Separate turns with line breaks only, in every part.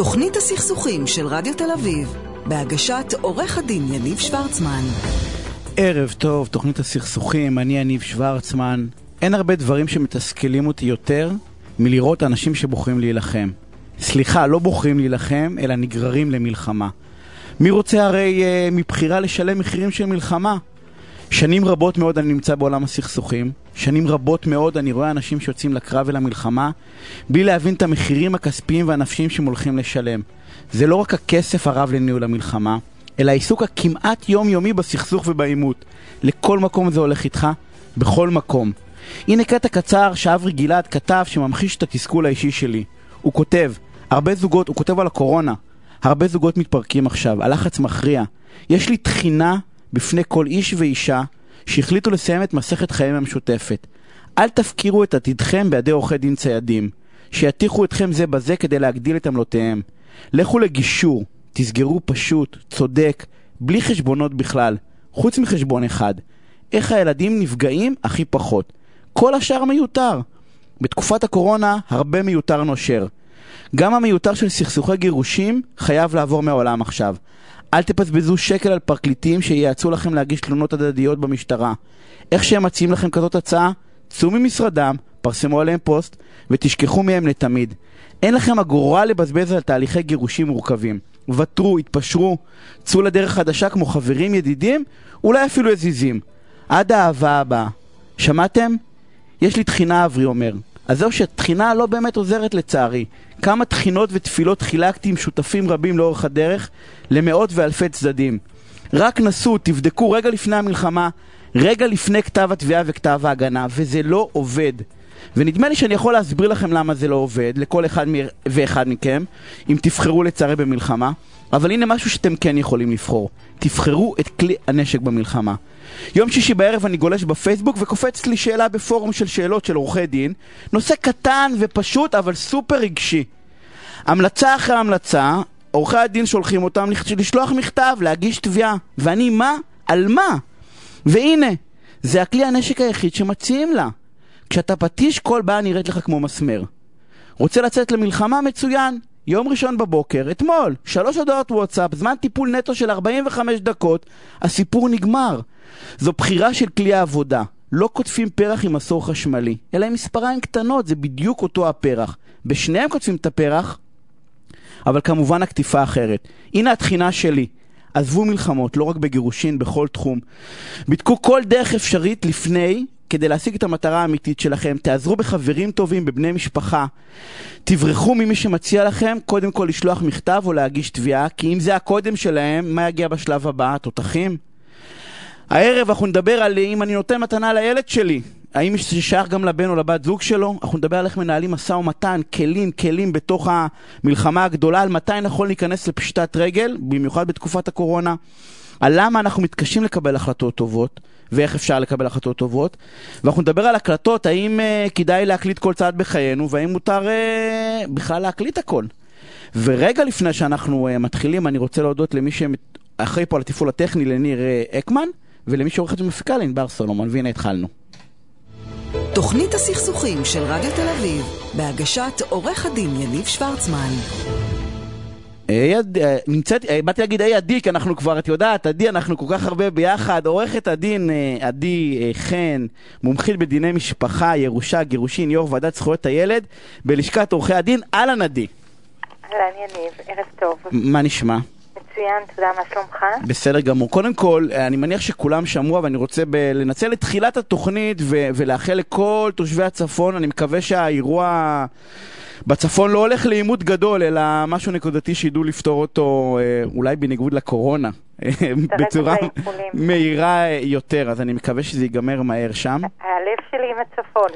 תוכנית הסכסוכים של רדיו תל אביב, בהגשת עורך הדין יניב שוורצמן.
ערב טוב, תוכנית הסכסוכים, אני יניב שוורצמן. אין הרבה דברים שמתסכלים אותי יותר מלראות אנשים שבוחרים להילחם. סליחה, לא בוחרים להילחם, אלא נגררים למלחמה. מי רוצה הרי אה, מבחירה לשלם מחירים של מלחמה? שנים רבות מאוד אני נמצא בעולם הסכסוכים, שנים רבות מאוד אני רואה אנשים שיוצאים לקרב ולמלחמה בלי להבין את המחירים הכספיים והנפשיים שהם הולכים לשלם. זה לא רק הכסף הרב לניהול המלחמה, אלא העיסוק הכמעט יומיומי בסכסוך ובעימות. לכל מקום זה הולך איתך, בכל מקום. הנה קטע קצר שאברי גלעד כתב שממחיש את התסכול האישי שלי. הוא כותב, הרבה זוגות, הוא כותב על הקורונה, הרבה זוגות מתפרקים עכשיו, הלחץ מכריע. יש לי תחינה בפני כל איש ואישה שהחליטו לסיים את מסכת חייהם המשותפת. אל תפקירו את עתידכם בידי עורכי דין ציידים, שיתיחו אתכם זה בזה כדי להגדיל את עמלותיהם. לכו לגישור, תסגרו פשוט, צודק, בלי חשבונות בכלל, חוץ מחשבון אחד. איך הילדים נפגעים הכי פחות. כל השאר מיותר. בתקופת הקורונה הרבה מיותר נושר. גם המיותר של סכסוכי גירושים חייב לעבור מהעולם עכשיו. אל תפזבזו שקל על פרקליטים שייעצו לכם להגיש תלונות הדדיות במשטרה. איך שהם מציעים לכם כזאת הצעה, צאו ממשרדם, פרסמו עליהם פוסט ותשכחו מהם לתמיד. אין לכם אגורה לבזבז על תהליכי גירושים מורכבים. ותרו, התפשרו, צאו לדרך חדשה כמו חברים ידידים, אולי אפילו יזיזים. עד האהבה הבאה. שמעתם? יש לי תחינה, אברי אומר. אז זהו שתחינה לא באמת עוזרת לצערי. כמה תחינות ותפילות חילקתי עם שותפים רבים לאורך הדרך למאות ואלפי צדדים. רק נסו, תבדקו רגע לפני המלחמה, רגע לפני כתב התביעה וכתב ההגנה, וזה לא עובד. ונדמה לי שאני יכול להסביר לכם למה זה לא עובד, לכל אחד ואחד מכם, אם תבחרו לצערי במלחמה, אבל הנה משהו שאתם כן יכולים לבחור. תבחרו את כלי הנשק במלחמה. יום שישי בערב אני גולש בפייסבוק וקופץ לי שאלה בפורום של שאלות של עורכי דין, נושא קטן ופשוט אבל סופר רגשי. המלצה אחרי המלצה, עורכי הדין שולחים אותם לשלוח מכתב, להגיש תביעה. ואני מה? על מה? והנה, זה הכלי הנשק היחיד שמציעים לה. כשאתה פטיש כל בעיה נראית לך כמו מסמר. רוצה לצאת למלחמה? מצוין. יום ראשון בבוקר, אתמול, שלוש הודעות וואטסאפ, זמן טיפול נטו של 45 דקות, הסיפור נגמר. זו בחירה של כלי העבודה. לא קוטפים פרח עם מסור חשמלי, אלא עם מספריים קטנות, זה בדיוק אותו הפרח. בשניהם קוטפים את הפרח, אבל כמובן הקטיפה אחרת. הנה התחינה שלי. עזבו מלחמות, לא רק בגירושין, בכל תחום. בדקו כל דרך אפשרית לפני כדי להשיג את המטרה האמיתית שלכם. תעזרו בחברים טובים, בבני משפחה. תברחו ממי שמציע לכם, קודם כל לשלוח מכתב או להגיש תביעה, כי אם זה הקודם שלהם, מה יגיע בשלב הבא? תותחים? הערב אנחנו נדבר על אם אני נותן מתנה לילד שלי, האם זה שייך גם לבן או לבת זוג שלו? אנחנו נדבר על איך מנהלים משא ומתן, כלים, כלים בתוך המלחמה הגדולה, על מתי נכון להיכנס לפשיטת רגל, במיוחד בתקופת הקורונה, על למה אנחנו מתקשים לקבל החלטות טובות, ואיך אפשר לקבל החלטות טובות, ואנחנו נדבר על הקלטות, האם uh, כדאי להקליט כל צעד בחיינו, והאם מותר uh, בכלל להקליט הכל. ורגע לפני שאנחנו uh, מתחילים, אני רוצה להודות למי שאחראי פה על התפעול הטכני, לניר uh, אקמן, ולמי שעורכת ומפיקה לענבר סולומון, והנה התחלנו.
תוכנית הסכסוכים של רדיו תל אביב, בהגשת עורך הדין יניב שוורצמן.
נמצאת, באתי להגיד היי עדי, כי אנחנו כבר, את יודעת, עדי, אנחנו כל כך הרבה ביחד. עורכת הדין עדי חן, מומחית בדיני משפחה, ירושה, גירושין, יו"ר ועדת זכויות הילד, בלשכת עורכי הדין. אהלן עדי.
אהלן יניב, ערב טוב.
מה נשמע?
מצוין, תודה, מה שלומך?
בסדר גמור. קודם כל, אני מניח שכולם שמעו, אבל אני רוצה ב- לנצל את תחילת התוכנית ו- ולאחל לכל תושבי הצפון, אני מקווה שהאירוע בצפון לא הולך לעימות גדול, אלא משהו נקודתי שידעו לפתור אותו אה, אולי בניגוד לקורונה, בצורה מהירה יותר, אז אני מקווה שזה ייגמר מהר שם.
הלב שלי עם הצפון.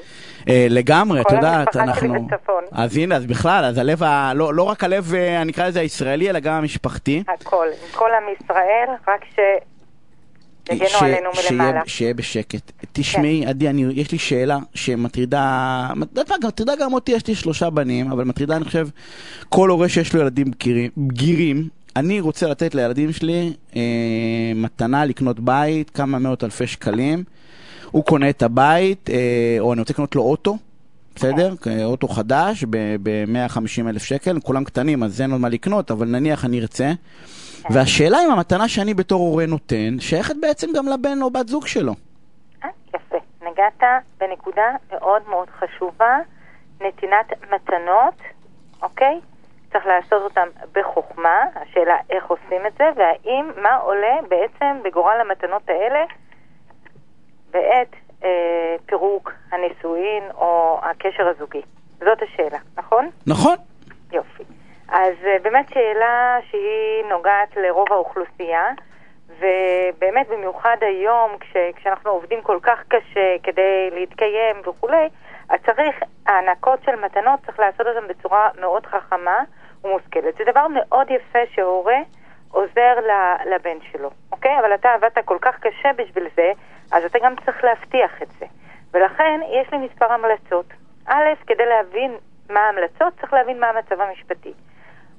אה, לגמרי, את יודעת, אנחנו...
כל המשפחה שלי בצפון.
אז הנה, אז בכלל, אז הלב, ה... לא, לא רק הלב, אה, אני אקרא לזה הישראלי, אלא גם המשפחתי.
הכל, עם כל עם ישראל, רק ש... יגנו ש... עלינו מלמעלה.
שיהיה בשקט. תשמעי, כן. עדי, אני, יש לי שאלה שמטרידה, מטרידה גם אותי, יש לי שלושה בנים, אבל מטרידה, אני חושב, כל הורה שיש לו ילדים בגירים, בגירים אני רוצה לתת לילדים שלי אה, מתנה לקנות בית, כמה מאות אלפי שקלים. הוא קונה את הבית, אה, או אני רוצה לקנות לו אוטו, בסדר? אוטו חדש ב-150 אלף שקל, כולם קטנים, אז אין עוד מה לקנות, אבל נניח אני ארצה. והשאלה אם המתנה שאני בתור הורה נותן, שייכת בעצם גם לבן או בת זוג שלו.
אה, יפה. נגעת בנקודה מאוד מאוד חשובה, נתינת מתנות, אוקיי? צריך לעשות אותם בחוכמה, השאלה איך עושים את זה, והאם, מה עולה בעצם בגורל המתנות האלה בעת אה, פירוק הנישואין או הקשר הזוגי. זאת השאלה, נכון?
נכון.
יופי. אז אה, באמת שאלה שהיא נוגעת לרוב האוכלוסייה, ובאמת במיוחד היום, כש, כשאנחנו עובדים כל כך קשה כדי להתקיים וכולי, אז צריך, הענקות של מתנות צריך לעשות אותן בצורה מאוד חכמה ומושכלת. זה דבר מאוד יפה שהורה עוזר לבן שלו, אוקיי? אבל אתה עבדת כל כך קשה בשביל זה, אז אתה גם צריך להבטיח את זה. ולכן יש לי מספר המלצות. א', כדי להבין מה ההמלצות, צריך להבין מה המצב המשפטי.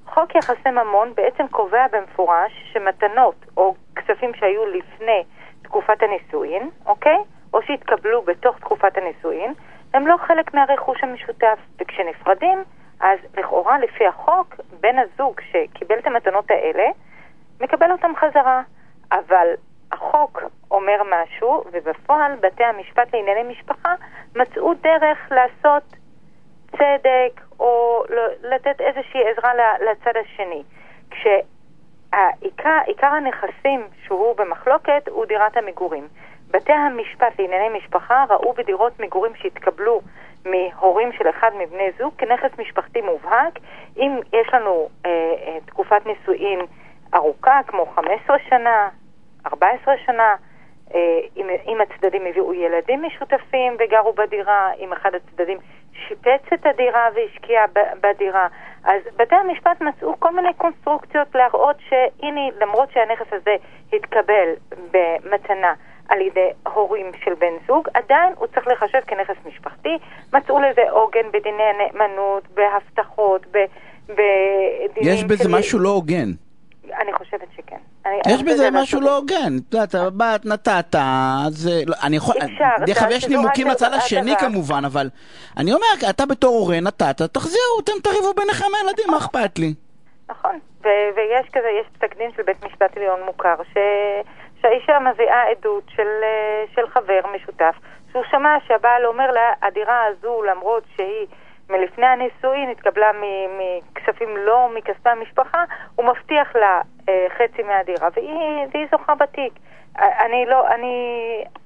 חוק יחסי ממון בעצם קובע במפורש שמתנות או כספים שהיו לפני תקופת הנישואין, אוקיי? או שהתקבלו בתוך תקופת הנישואין, הם לא חלק מהרכוש המשותף. וכשנפרדים, אז לכאורה לפי החוק, בן הזוג שקיבל את המתנות האלה, מקבל אותם חזרה. אבל החוק אומר משהו, ובפועל בתי המשפט לענייני משפחה מצאו דרך לעשות צדק או לתת איזושהי עזרה לצד השני. כשעיקר הנכסים שהוא במחלוקת הוא דירת המגורים. בתי המשפט לענייני משפחה ראו בדירות מגורים שהתקבלו מהורים של אחד מבני זוג כנכס משפחתי מובהק. אם יש לנו אה, אה, תקופת נישואין ארוכה, כמו 15 שנה, 14 שנה, אה, אם, אם הצדדים הביאו ילדים משותפים וגרו בדירה, אם אחד הצדדים שיפץ את הדירה והשקיע בדירה. אז בתי המשפט מצאו כל מיני קונסטרוקציות להראות שהנה, למרות שהנכס הזה התקבל במתנה על ידי הורים של בן זוג, עדיין הוא צריך לחשב כנכס משפחתי. מצאו לזה עוגן בדיני הנאמנות, בהבטחות, בדינים...
יש בזה משהו לא הוגן.
אני חושבת שכן.
יש בזה משהו לא הוגן, את יודעת, באת, נתת, אז לא, אני יכול, דרך אגב יש נימוקים לצד השני כמובן, אבל אני אומר, אתה בתור הורה נתת, תחזירו, אתם תריבו ביניכם הילדים, מה אכפת לי?
נכון, ויש כזה, יש פסק דין של בית משפט עליון מוכר, שהאישה מביאה עדות של חבר משותף, שהוא שמע שהבעל אומר לה, הדירה הזו, למרות שהיא... מלפני הנישואין התקבלה מכספים לא מכספי המשפחה, הוא מבטיח לה אה, חצי מהדירה, והיא, והיא זוכה בתיק. אני לא, אני...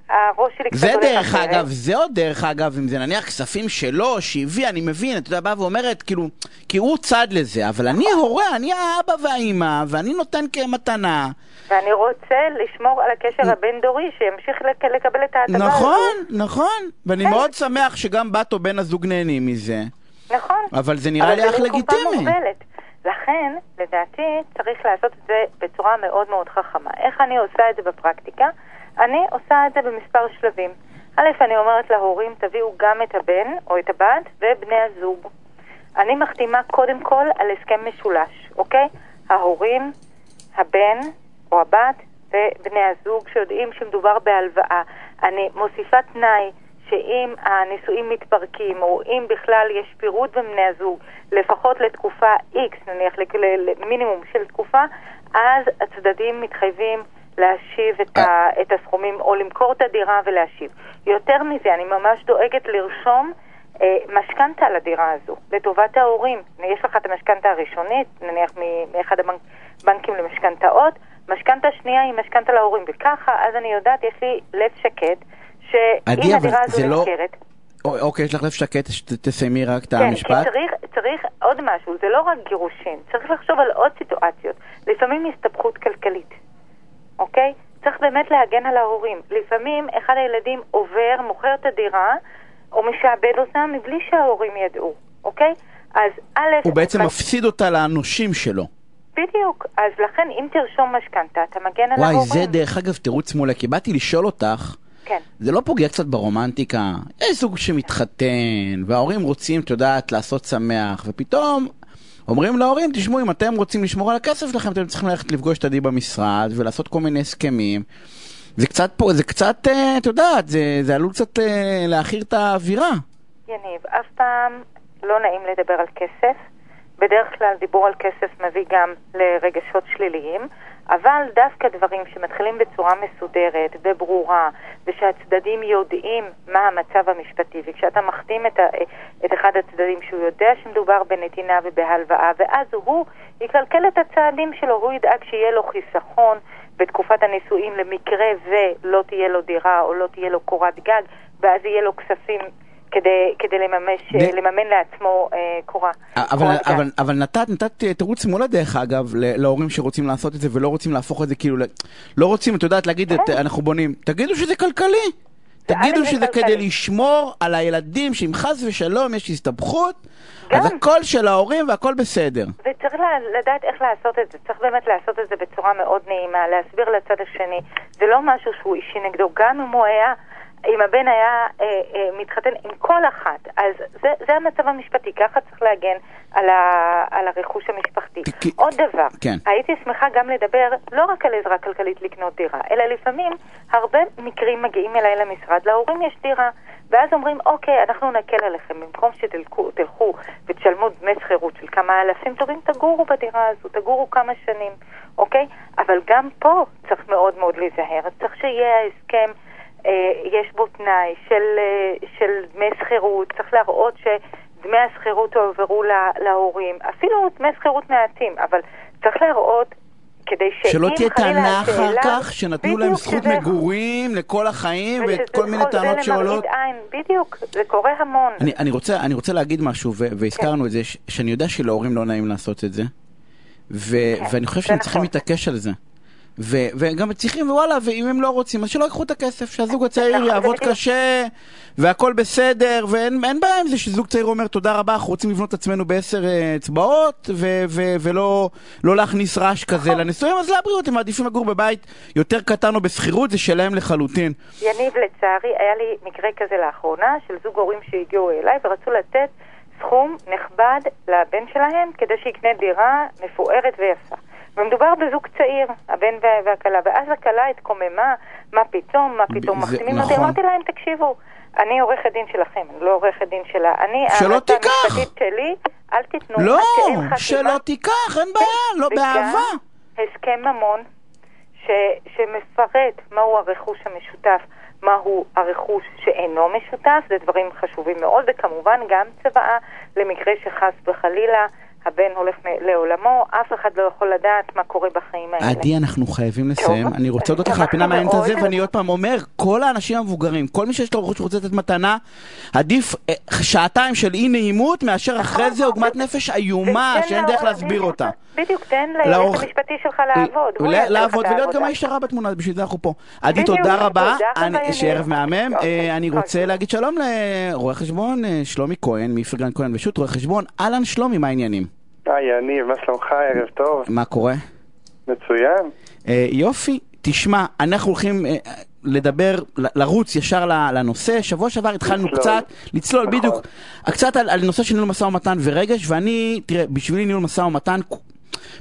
הראש שלי קצת
הולך אחרת. זה דרך אגב, זה עוד דרך אגב, אם זה נניח כספים שלו, שהביא, אני מבין, אתה יודע, באה ואומרת, כאילו, כי הוא צד לזה, אבל אני הורה, אני האבא והאימא, ואני נותן כמתנה.
ואני רוצה לשמור על הקשר הבין-דורי, שימשיך לקבל את ההטבה
נכון, נכון, ואני כן. מאוד שמח שגם בת או בן הזוג נהנים מזה.
נכון.
אבל זה נראה לי אך לגיטימי.
לכן, לדעתי, צריך לעשות את זה בצורה מאוד מאוד חכמה. איך אני עושה את זה בפרקטיקה? אני עושה את זה במספר שלבים. א', אני אומרת להורים, תביאו גם את הבן או את הבת ובני הזוג. אני מחתימה קודם כל על הסכם משולש, אוקיי? ההורים, הבן או הבת ובני הזוג שיודעים שמדובר בהלוואה. אני מוסיפה תנאי שאם הנישואים מתפרקים, או אם בכלל יש פירוד בין בני הזוג, לפחות לתקופה X, נניח למינימום של תקופה, אז הצדדים מתחייבים להשיב את, ה. את הסכומים, או למכור את הדירה ולהשיב. יותר מזה, אני ממש דואגת לרשום אה, משכנתה על הדירה הזו, לטובת ההורים. יש לך את המשכנתה הראשונית, נניח מאחד הבנקים למשכנתאות, משכנתה שנייה היא משכנתה להורים, וככה, אז אני יודעת, יש לי לב שקט. שאם הדירה הזו לא... נמכרת...
אוקיי, יש לך לב שקט, תסיימי רק את המשפט.
כן, צריך, צריך עוד משהו, זה לא רק גירושין, צריך לחשוב על עוד סיטואציות. לפעמים הסתבכות כלכלית, אוקיי? צריך באמת להגן על ההורים. לפעמים אחד הילדים עובר, מוכר את הדירה, או משעבד אותה מבלי שההורים ידעו, אוקיי? אז א'...
הוא בעצם מפסיד אותה לאנושים שלו.
בדיוק, אז לכן אם תרשום משכנתה, אתה מגן על ההורים.
וואי, זה דרך אגב תירוץ מעולה, כי באתי לשאול אותך...
כן.
זה לא פוגע קצת ברומנטיקה? יש זוג שמתחתן, וההורים רוצים, את יודעת, לעשות שמח, ופתאום אומרים להורים, תשמעו, אם אתם רוצים לשמור על הכסף שלכם, אתם צריכים ללכת לפגוש את עדי במשרד ולעשות כל מיני הסכמים. זה קצת פה, זה קצת, אה, את יודעת, זה, זה עלול קצת אה, להכיר את האווירה.
יניב, אף פעם לא נעים לדבר על כסף. בדרך כלל דיבור על כסף מביא גם לרגשות שליליים, אבל דווקא דברים שמתחילים בצורה מסודרת וברורה, ושהצדדים יודעים מה המצב המשפטי, וכשאתה מחתים את, ה, את אחד הצדדים שהוא יודע שמדובר בנתינה ובהלוואה, ואז הוא יקלקל את הצעדים שלו, הוא ידאג שיהיה לו חיסכון בתקופת הנישואים למקרה ולא תהיה לו דירה או לא תהיה לו קורת גג, ואז יהיה לו כספים כדי, כדי לממש,
ד...
לממן לעצמו אה, קורה.
אבל, אבל, אבל נתת, נתת תירוץ מעולה דרך אגב להורים שרוצים לעשות את זה ולא רוצים להפוך את זה כאילו, לא רוצים, את יודעת, להגיד, את, אנחנו בונים, תגידו שזה כלכלי. תגידו שזה כדי לשמור על הילדים, שאם חס ושלום יש הסתבכות, אז הכל של ההורים והכל בסדר.
וצריך לדעת איך לעשות את זה. צריך באמת לעשות את זה בצורה מאוד נעימה, להסביר לצד השני. זה לא משהו שהוא אישי נגדו, גם אם הוא היה... אם הבן היה אה, אה, מתחתן עם כל אחת, אז זה, זה המצב המשפטי, ככה צריך להגן על, ה, על הרכוש המשפחתי. כי, עוד דבר,
כן.
הייתי שמחה גם לדבר לא רק על עזרה כלכלית לקנות דירה, אלא לפעמים הרבה מקרים מגיעים אליי למשרד, להורים יש דירה, ואז אומרים, אוקיי, אנחנו נקל עליכם, במקום שתלכו ותשלמו דמי שכירות של כמה אלפים טובים, תגורו בדירה הזו, תגורו כמה שנים, אוקיי? אבל גם פה צריך מאוד מאוד להיזהר, צריך שיהיה הסכם. אה, יש בו תנאי של, אה, של דמי שכירות, צריך להראות שדמי השכירות הועברו להורים, אפילו דמי שכירות מעטים, אבל צריך להראות כדי שאם
שלא תהיה טענה אחר כך שנתנו להם זכות שזה... מגורים לכל החיים ואת כל מיני טענות שעולות.
בדיוק, זה קורה המון.
אני, אני, רוצה, אני רוצה להגיד משהו, והזכרנו כן. את זה, ש- שאני יודע שלהורים לא נעים לעשות את זה, ו- כן, ואני חושב שהם נכון. צריכים להתעקש על זה. ו- וגם צריכים, וואלה, ואם הם לא רוצים, אז שלא ייקחו את הכסף, שהזוג הצעיר יעבוד קשה, והכל בסדר, ואין בעיה עם זה שזוג צעיר אומר, תודה רבה, אנחנו רוצים לבנות את עצמנו בעשר אה, אצבעות, ו- ו- ולא לא להכניס רעש כזה נכון. לנישואים, אז לבריאות, הם מעדיפים לגור בבית יותר קטן או בשכירות, זה שלהם לחלוטין.
יניב, לצערי, היה לי מקרה כזה לאחרונה, של זוג הורים שהגיעו אליי ורצו לתת סכום נכבד לבן שלהם, כדי שיקנה דירה מפוארת ויפה. ומדובר בזוג צעיר, הבן והכלה, ואז הכלה התקוממה, מה פתאום, מה פתאום מחתימים אותי, נכון. אמרתי להם, תקשיבו, אני עורכת דין שלכם, לא עורכת דין שלה. אני,
שלא תיקח.
המשפטית שלי, אל תיתנו
לא, שלא תיקח, אין בעיה, לא באהבה.
הסכם ממון ש, שמפרט מהו הרכוש המשותף, מהו הרכוש שאינו משותף, זה דברים חשובים מאוד, וכמובן גם צוואה למקרה שחס וחלילה הבן הולך לעולמו, אף אחד לא יכול לדעת מה קורה בחיים האלה.
עדי, אנחנו חייבים לסיים. אני רוצה להודות לך על הפינה מעניינת הזה, ואני עוד פעם אומר, כל האנשים המבוגרים, כל מי שיש לו ראש שרוצה לתת מתנה, עדיף אה, שעתיים של אי נעימות, מאשר אחרי זה עוגמת נפש איומה, שאין דרך להסביר אותה.
בדיוק, תן ליועץ המשפטי שלך לעבוד.
לעבוד ולהיות גם האיש הרע בתמונה, בשביל זה אנחנו פה. עדי, תודה רבה, שערב מהמם. אה, אני רוצה להגיד שלום לרואה חשבון אה, שלומי כהן, מפרגן כהן ושות' רואה חשבון. אהלן שלומי, מה העניינים?
היי, יניב, מה שלומך? ערב טוב.
מה קורה?
מצוין.
אה, יופי, תשמע, אנחנו הולכים אה, לדבר, לרוץ ישר לנושא. שבוע שעבר התחלנו לצלול. קצת, לצלול נכון. בדיוק, קצת על, על נושא של ניהול משא ומתן ורגש, ואני, תראה, בשבילי ניהול משא ומתן,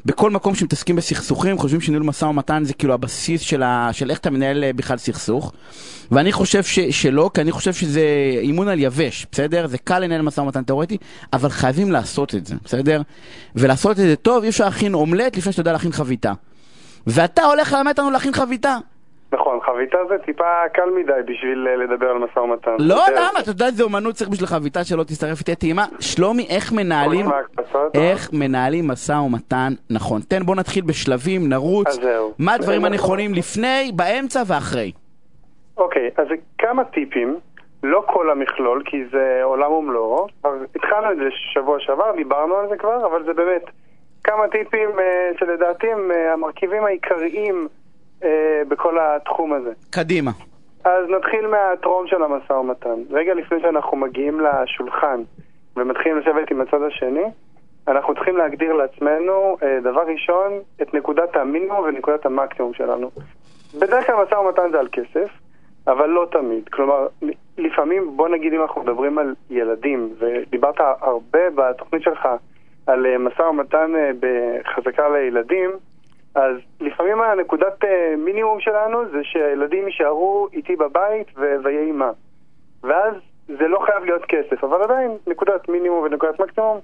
בכל מקום שמתעסקים בסכסוכים, חושבים שניהול משא ומתן זה כאילו הבסיס של, ה, של איך אתה מנהל אה, בכלל סכסוך. ואני חושב ש, שלא, כי אני חושב שזה אימון על יבש, בסדר? זה קל לנהל משא ומתן תאורטי, אבל חייבים לעשות את זה, בסדר? ולעשות את זה טוב, אי אפשר להכין אומלט לפני שאתה יודע להכין חביתה. ואתה הולך ללמד אותנו להכין חביתה.
נכון, חביתה זה טיפה קל מדי בשביל אה, לדבר על משא ומתן.
לא, למה? אתה יודע איזה אומנות צריך בשביל חביתה שלא תשרף איתי טעימה? שלומי, איך מנהלים, איך מנהלים משא ומתן נכון? תן, בוא נתחיל בשלבים, נרוץ. מה הדברים הנכונים לפני, באמצע ואחרי?
אוקיי, אז כמה טיפים, לא כל המכלול, כי זה עולם ומלואו. התחלנו את זה שבוע שעבר, דיברנו על זה כבר, אבל זה באמת כמה טיפים אה, שלדעתי הם אה, המרכיבים העיקריים בכל התחום הזה.
קדימה.
אז נתחיל מהטרום של המשא ומתן. רגע לפני שאנחנו מגיעים לשולחן ומתחילים לשבת עם הצד השני, אנחנו צריכים להגדיר לעצמנו, אה, דבר ראשון, את נקודת המינימום ונקודת המקסימום שלנו. בדרך כלל משא ומתן זה על כסף, אבל לא תמיד. כלומר, לפעמים, בוא נגיד אם אנחנו מדברים על ילדים, ודיברת הרבה בתוכנית שלך על אה, משא ומתן בחזקה לילדים, אז לפעמים הנקודת אה, מינימום שלנו זה שהילדים יישארו איתי בבית ויהי מה. ואז זה לא חייב להיות כסף, אבל עדיין נקודת מינימום ונקודת מקסימום,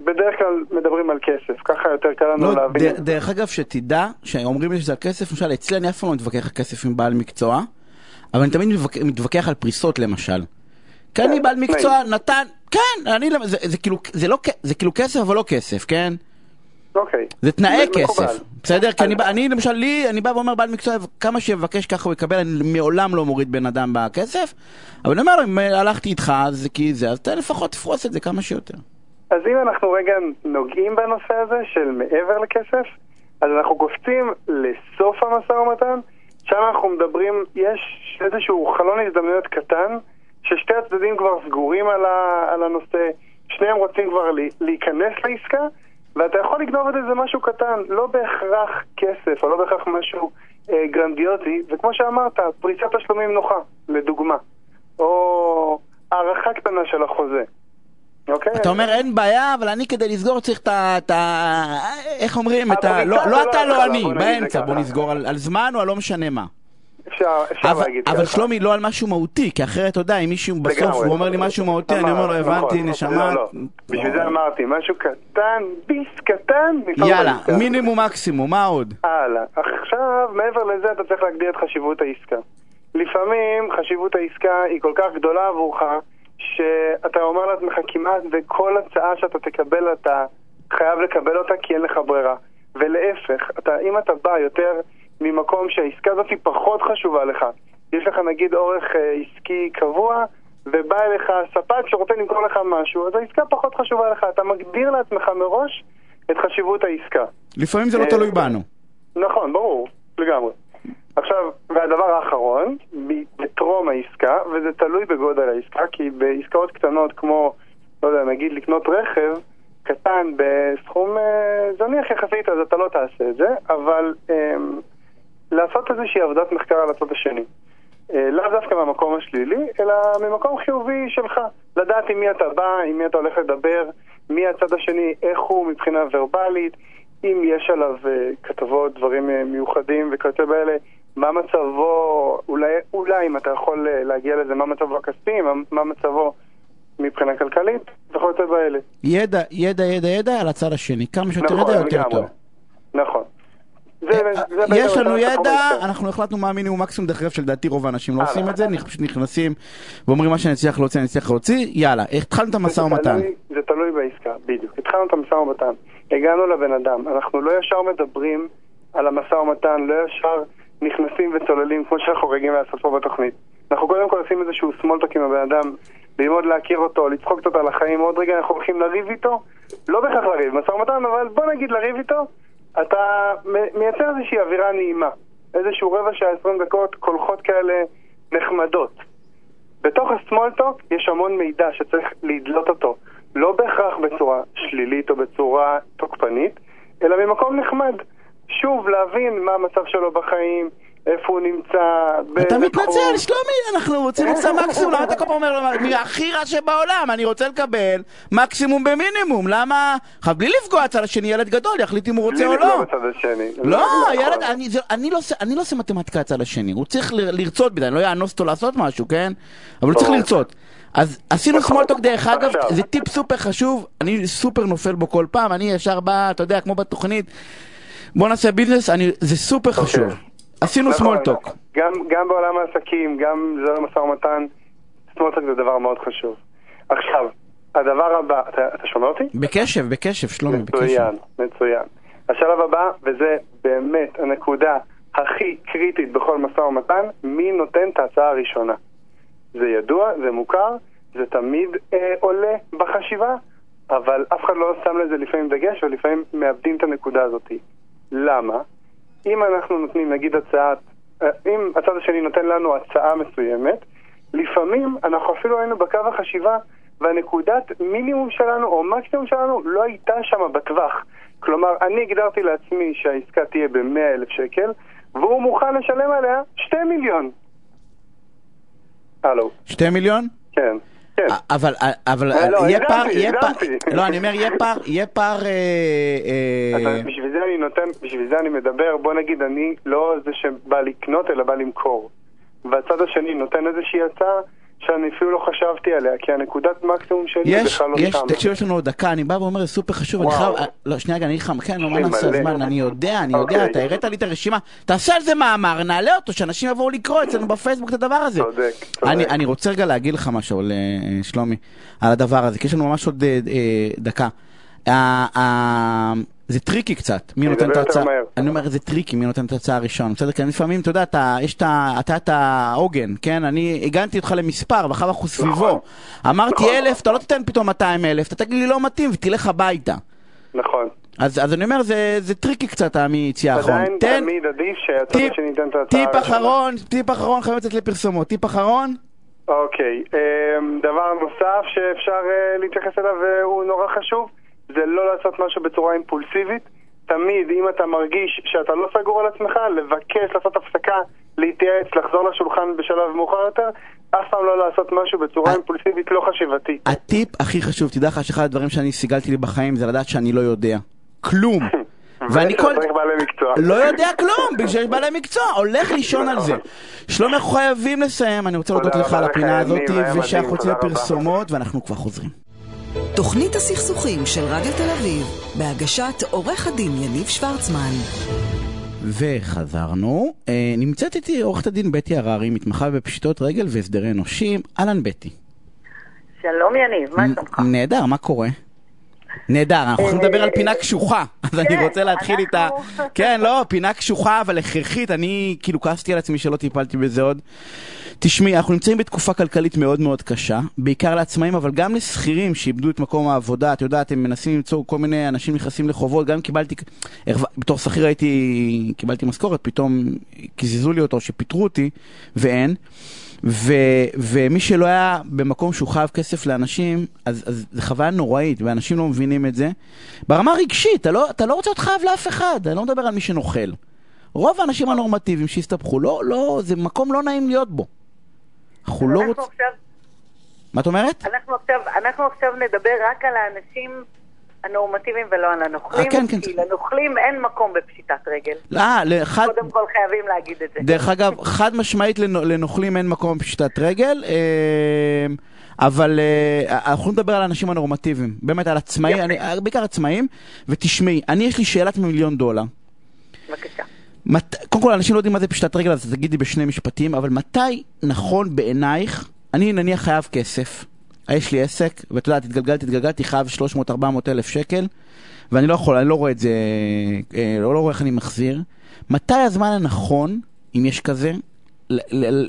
בדרך כלל מדברים על כסף, ככה יותר קל לנו
לא,
להבין.
ד- דרך אגב, שתדע, שאומרים לי שזה על כסף, למשל, אצלי אני אף פעם לא מתווכח על כסף עם בעל מקצוע, אבל אני תמיד מתווכח, מתווכח על פריסות למשל. כי אני
כן,
בעל מקצוע. נתן, כן, אני, זה, זה, כאילו, זה, לא, זה כאילו כסף אבל לא כסף, כן?
אוקיי.
זה תנאי. כסף, בסדר? כי אני, למשל, לי, אני בא ואומר בעל מקצוע, כמה שיבקש ככה הוא יקבל, אני מעולם לא מוריד בן אדם בכסף, אבל אני אומר אם הלכתי איתך, אז כי זה, אז אתה לפחות תפרוס את זה כמה שיותר.
אז אם אנחנו רגע נוגעים בנושא הזה של מעבר לכסף, אז אנחנו קופצים לסוף המשא ומתן, שם אנחנו מדברים, יש איזשהו חלון הזדמנויות קטן, ששתי הצדדים כבר סגורים על, ה, על הנושא, שניהם רוצים כבר להיכנס לעסקה, ואתה יכול לגנוב את איזה משהו קטן, לא בהכרח כסף, או לא בהכרח משהו אה, גרנדיוזי, וכמו שאמרת, פריסת תשלומים נוחה, לדוגמה, או הארכה קטנה של החוזה. אוקיי?
אתה אומר אין בעיה, אבל אני כדי לסגור צריך את ה... את ה- איך אומרים? את ה... לא לא
לא
אתה, לא אני, באמצע, בוא. נסגור על על זמן או על לא משנה מה.
אפשר, אפשר
אבל,
להגיד
אבל
ככה.
שלומי, לא על משהו מהותי, כי אחרת, אתה יודע, אם מישהו בסוף
לגמרי.
הוא אומר לי משהו מהותי, אני אומר לו,
נכון,
הבנתי,
נכון.
נשמה.
לא, לא. בשביל זה אמרתי, משהו קטן, ביס קטן,
יאללה. מינימום מקסימום, מה עוד?
הלאה. עכשיו, מעבר לזה אתה צריך להגדיר את חשיבות העסקה. לפעמים חשיבות העסקה היא כל כך גדולה עבורך, שאתה אומר לעצמך כמעט בכל הצעה שאתה תקבל אתה חייב לקבל אותה כי אין לך ברירה. ולהפך, אתה, אם אתה בא יותר ממקום שהעסקה הזאת היא פחות חשובה לך, יש לך נגיד אורך אה, עסקי קבוע, ובא אליך ספק שרוצה למכור לך משהו, אז העסקה פחות חשובה לך. אתה מגדיר לעצמך מראש את חשיבות העסקה.
לפעמים זה לא
אה,
תלוי בנו.
נכון, ברור, לגמרי. עכשיו, והדבר האחרון, בטרום העסקה, וזה תלוי בגודל העסקה, כי בעסקאות קטנות כמו, לא יודע, נגיד לקנות רכב קטן בסכום אה, זניח יחסית, אז אתה לא תעשה את זה, אבל אה, לעשות איזושהי עבודת מחקר על הצד השני. אה, לאו דווקא מהמקום השלילי, אלא ממקום חיובי שלך. לדעת עם מי אתה בא, עם מי אתה הולך לדבר, מי הצד השני, איך הוא מבחינה ורבלית, אם יש עליו אה, כתבות, דברים אה, מיוחדים וכיוצא באלה, מה מצבו, אולי, אולי אם אתה יכול להגיע לזה, מה מצבו הכספי, מה, מה מצבו מבחינה כלכלית וכיוצא באלה.
ידע, ידע, ידע, ידע על הצד השני. כמה שיותר
נכון,
ידע, יותר. טוב.
נכון.
יש לנו ידע. אנחנו החלטנו מה המינימום מקסימום, דרך אגב שלדעתי רוב האנשים לא. עושים את זה, פשוט נכנסים ואומרים מה שאני אצליח להוציא, אני אצליח להוציא, יאללה, התחלנו את המשא ומתן.
זה תלוי בעסקה, בדיוק. התחלנו את המשא ומתן, הגענו לבן אדם, אנחנו לא ישר מדברים על המשא ומתן, לא ישר נכנסים וצוללים כמו שאנחנו רגילים לעשות פה בתוכנית. אנחנו קודם כל עושים איזשהו סמולטוק עם הבן אדם, ללמוד להכיר אותו, לצחוק קצת על החיים, עוד רגע אנחנו הולכים לריב איתו, לא בהכרח לריב, משא ומתן, אבל בוא נגיד לריב איתו, אתה מייצר איזושהי אווירה נעימה, איזשהו רבע שעה, עשרים דקות, קולחות כאלה נחמדות. בתוך הסמולטוק יש המון מידע שצריך לדלות אותו, לא בהכרח בצורה שלילית או בצורה תוקפנית, אלא ממקום נחמד. שוב, להבין מה המצב שלו בחיים, איפה הוא נמצא,
אתה מתנצל. שלומי, אנחנו רוצים את המקסימום, למה אתה כל פעם אומר לו, "מי הכי רע שבעולם, אני רוצה לקבל מקסימום במינימום, למה? עכשיו, בלי לפגוע הצד השני, ילד גדול, יחליט אם הוא רוצה
בלי
או לא.
לפגוע בצד השני.
לא,
נכון.
ילד, אני, זה, אני, לא, עושה- אני לא עושה מתמטיקה הצד השני, הוא צריך לרצות בזה, אני לא אאנוס אותו לעשות משהו, כן? אבל הוא צריך. לרצות. אז עשינו
נכון.
סמולטוק דרך אגב. זה טיפ סופר חשוב, אני סופר נופל בו כל פעם, אני ישר בא, אתה יודע, כמו בתוכנית, בוא נעשה ביזנס, זה סופר חשוב. עשינו
נכון.
סמולטוק.
גם, גם בעולם העסקים, גם זה המשא ומתן, small talk זה דבר מאוד חשוב. עכשיו, הדבר הבא, אתה, אתה שומע אותי?
בקשב, בקשב, שלומי, בקשב.
מצוין, מצוין. השלב הבא, וזה באמת הנקודה הכי קריטית בכל משא ומתן, מי נותן את ההצעה הראשונה. זה ידוע, זה מוכר, זה תמיד אה, עולה בחשיבה, אבל אף אחד לא שם לזה לפעמים דגש, ולפעמים מאבדים את הנקודה הזאת. למה? אם אנחנו נותנים, נגיד הצעת, אה, אם הצד השני נותן לנו הצעה מסוימת, לפעמים אנחנו אפילו היינו בקו החשיבה והנקודת מינימום שלנו או מקסימום שלנו לא הייתה שם בטווח. כלומר, אני הגדרתי לעצמי שהעסקה תהיה ב-100 אלף שקל, והוא מוכן לשלם עליה 2 מיליון. הלו,
שתי מיליון?
כן, כן.
אבל, אבל,
אה, לא,
יהיה פער, יהיה פער. לא, אני אומר, יהיה פער, יהיה פער, אה, אה,
בשביל זה אני נותן, בשביל זה אני מדבר, בוא נגיד, אני לא זה שבא לקנות, אלא בא למכור. והצד השני נותן איזושהי הצעה שאני אפילו לא חשבתי עליה, כי הנקודת מקסימום שלי
יש,
בכלל לא
יש,
שם.
תקשיב, יש לנו עוד דקה, אני בא ואומר, זה סופר חשוב, אני. חייב, לא, שנייה, רגע, אני אגיד לך, כן, לא, מה נעשה. הזמן, אני יודע, אני יודע,
אוקיי.
אתה הראת לי את הרשימה, תעשה על זה מאמר, נעלה אותו, שאנשים יבואו לקרוא אצלנו בפייסבוק את הדבר הזה.
צודק, צודק.
אני, אני רוצה רגע להגיד לך משהו, על, אה, שלומי, על הדבר הזה, כי יש לנו ממש עוד אה, אה, דקה. אה, אה, זה tricky קצת, מי נותן את ההצעה. אני אומר זה tricky, מי נותן את ההצעה הראשון, בסדר? כי לפעמים, אתה יודע, אתה, יש את ה... אתה את העוגן, כן? אני עיגנתי אותך למספר, ואחר כך הוא סביבו. אמרתי
נכון.
אלף, אתה לא תיתן פתאום 200 אלף, אתה תגיד לי לא מתאים ותלך הביתה.
נכון.
אז, אז אני אומר, זה, זה tricky קצת מיציאה האחרון.
עדיין
תן
תמיד עדיף שהצד השני ייתן את ההצעה
טיפ. אחרון, טיפ אחרון, חייב לצאת לפרסומות. טיפ אחרון,
אוקיי, אמ, דבר נוסף שאפשר אה, להתייחס אליו והוא נורא חשוב, זה לא לעשות משהו בצורה אימפולסיבית. תמיד, אם אתה מרגיש שאתה לא סגור על עצמך, לבקש לעשות הפסקה, להתייעץ, לחזור לשולחן בשלב מאוחר יותר, אף פעם לא לעשות משהו בצורה
ה-
אימפולסיבית לא חשיבתית.
הטיפ הכי חשוב, תדע לך שאחד הדברים שאני סיגלתי לי בחיים זה לדעת שאני לא יודע. כלום. ואני כל... לא יודע כלום, בגלל שיש בעלי מקצוע, הולך לישון על זה. שלומי, אנחנו חייבים לסיים, אני רוצה להודות לך על הפינה הזאת, ושאנחנו יוצאים
רבה.
לפרסומות, ואנחנו כבר חוזרים.
תוכנית הסכסוכים של רדיו תל אביב, בהגשת עורך הדין יניב שוורצמן.
וחזרנו. אה, נמצאת איתי עורכת הדין בטי הררי, מתמחה בפשיטות רגל והסדרי אנושים. אהלן בטי.
שלום יניב, מה שלומך?
נהדר, מה קורה? נהדר, אנחנו הולכים לדבר על פינה קשוחה, אז אני
כן,
רוצה להתחיל איתה. כן, לא, פינה קשוחה אבל הכרחית, אני כאילו כעסתי על עצמי שלא טיפלתי בזה עוד. תשמעי, אנחנו נמצאים בתקופה כלכלית מאוד מאוד קשה, בעיקר לעצמאים, אבל גם לשכירים שאיבדו את מקום העבודה, את יודעת, הם מנסים למצוא כל מיני אנשים נכנסים לחובות, גם קיבלתי, בתור שכיר הייתי, קיבלתי משכורת, פתאום קיזזו לי אותו, שפיטרו אותי, ואין. ו, ומי שלא היה במקום שהוא חייב כסף לאנשים, אז, אז זו חוויה נוראית, ואנשים לא מבינים את זה. ברמה הרגשית, אתה לא, אתה לא רוצה להיות חייב לאף אחד, אני לא מדבר על מי שנוכל. רוב האנשים הנורמטיביים שהסתבכו, לא, לא, זה מקום לא נעים להיות בו. אנחנו לא רוצים...
עכשיו-
מה את אומרת?
אנחנו עכשיו, אנחנו עכשיו נדבר רק על האנשים הנורמטיביים ולא על הנוכלים,
אה, כן, כן.
כי לנוכלים אין מקום בפשיטת רגל.
אה, לאחד...
קודם כל חייבים להגיד את זה.
דרך אגב, חד משמעית לנו- לנוכלים אין מקום בפשיטת רגל, אה, אבל אה, אנחנו נדבר על האנשים הנורמטיביים, באמת על עצמאים. אני- בעיקר עצמאים, ותשמעי, אני יש לי שאלת מיליון דולר.
בבקשה.
מת... קודם כל, אנשים לא יודעים מה זה פשיטת רגל, אז תגידי בשני משפטים, אבל מתי נכון בעינייך, אני נניח חייב כסף, יש לי עסק, ואת יודעת, התגלגלתי, התגלגלתי, חייב 300-400 אלף שקל, ואני לא יכול, אני לא רואה את זה, אה, לא, לא רואה איך אני מחזיר. מתי הזמן הנכון, אם יש כזה,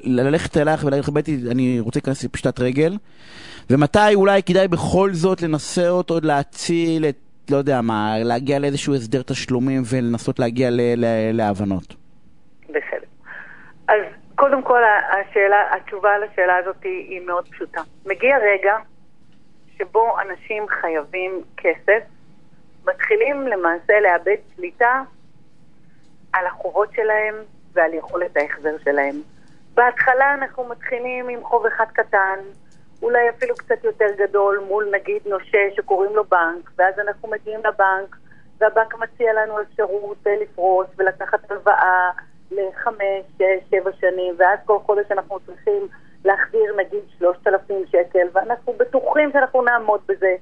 ללכת אלייך ולהגיד לך, בטי, אני רוצה להיכנס לפשיטת רגל, ומתי אולי כדאי בכל זאת לנסות עוד להציל את, לא יודע מה, להגיע לאיזשהו הסדר תשלומים ולנסות להגיע להבנות.
בסדר. אז קודם כל, השאלה, התשובה לשאלה הזאת היא, מאוד פשוטה. מגיע רגע שבו אנשים חייבים כסף, מתחילים למעשה לאבד שליטה על החובות שלהם ועל יכולת ההחזר שלהם. בהתחלה אנחנו מתחילים עם חוב אחד קטן, אולי אפילו קצת יותר גדול, מול נגיד נושה שקוראים לו בנק, ואז אנחנו מגיעים לבנק, והבנק מציע לנו אפשרות אה, לפרוס ולקחת הלוואה לחמש, שש, שבע שנים, ואז כל חודש אנחנו צריכים להחזיר נגיד שלושת אלפים שקל, ואנחנו בטוחים שאנחנו נעמוד בזה.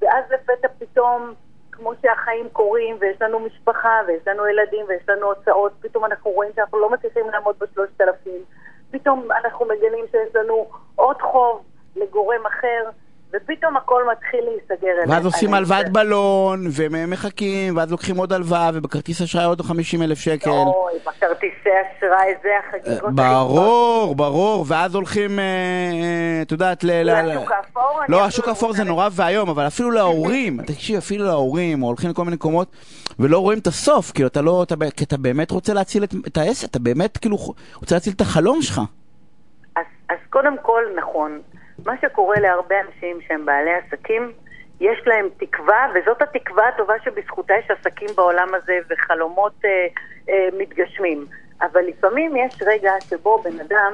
ואז לפתע פתאום, כמו שהחיים קורים, ויש לנו משפחה, ויש לנו ילדים, ויש לנו הוצאות, פתאום אנחנו רואים שאנחנו לא מצליחים לעמוד בשלושת אלפים. פתאום אנחנו מגלים שיש לנו עוד חוב לגורם אחר, ופתאום הכל מתחיל להיסגר אלינו.
ואז עושים הלוואת בלון, ומחכים, ואז לוקחים עוד הלוואה, ובכרטיס אשראי עוד 50 אלף שקל.
אוי, בכרטיסי אשראי זה החגיגות.
אה, ברור, ברור, ואז הולכים, אה, אה, את יודעת, ל...
לשוק האפור?
לא, השוק
לא
האפור זה נורא ואיום, אבל אפילו להורים, תקשיב, אפילו להורים, הולכים לכל מיני מקומות, ולא רואים את הסוף, כאילו, אתה לא, כי אתה באמת רוצה להציל את, העסק, אתה באמת, כאילו, רוצה להציל את החלום שלך.
אז קודם כל, נכון. מה שקורה להרבה אנשים שהם בעלי עסקים, יש להם תקווה, וזאת התקווה הטובה שבזכותה יש עסקים בעולם הזה וחלומות אה, אה, מתגשמים. אבל לפעמים יש רגע שבו בן אדם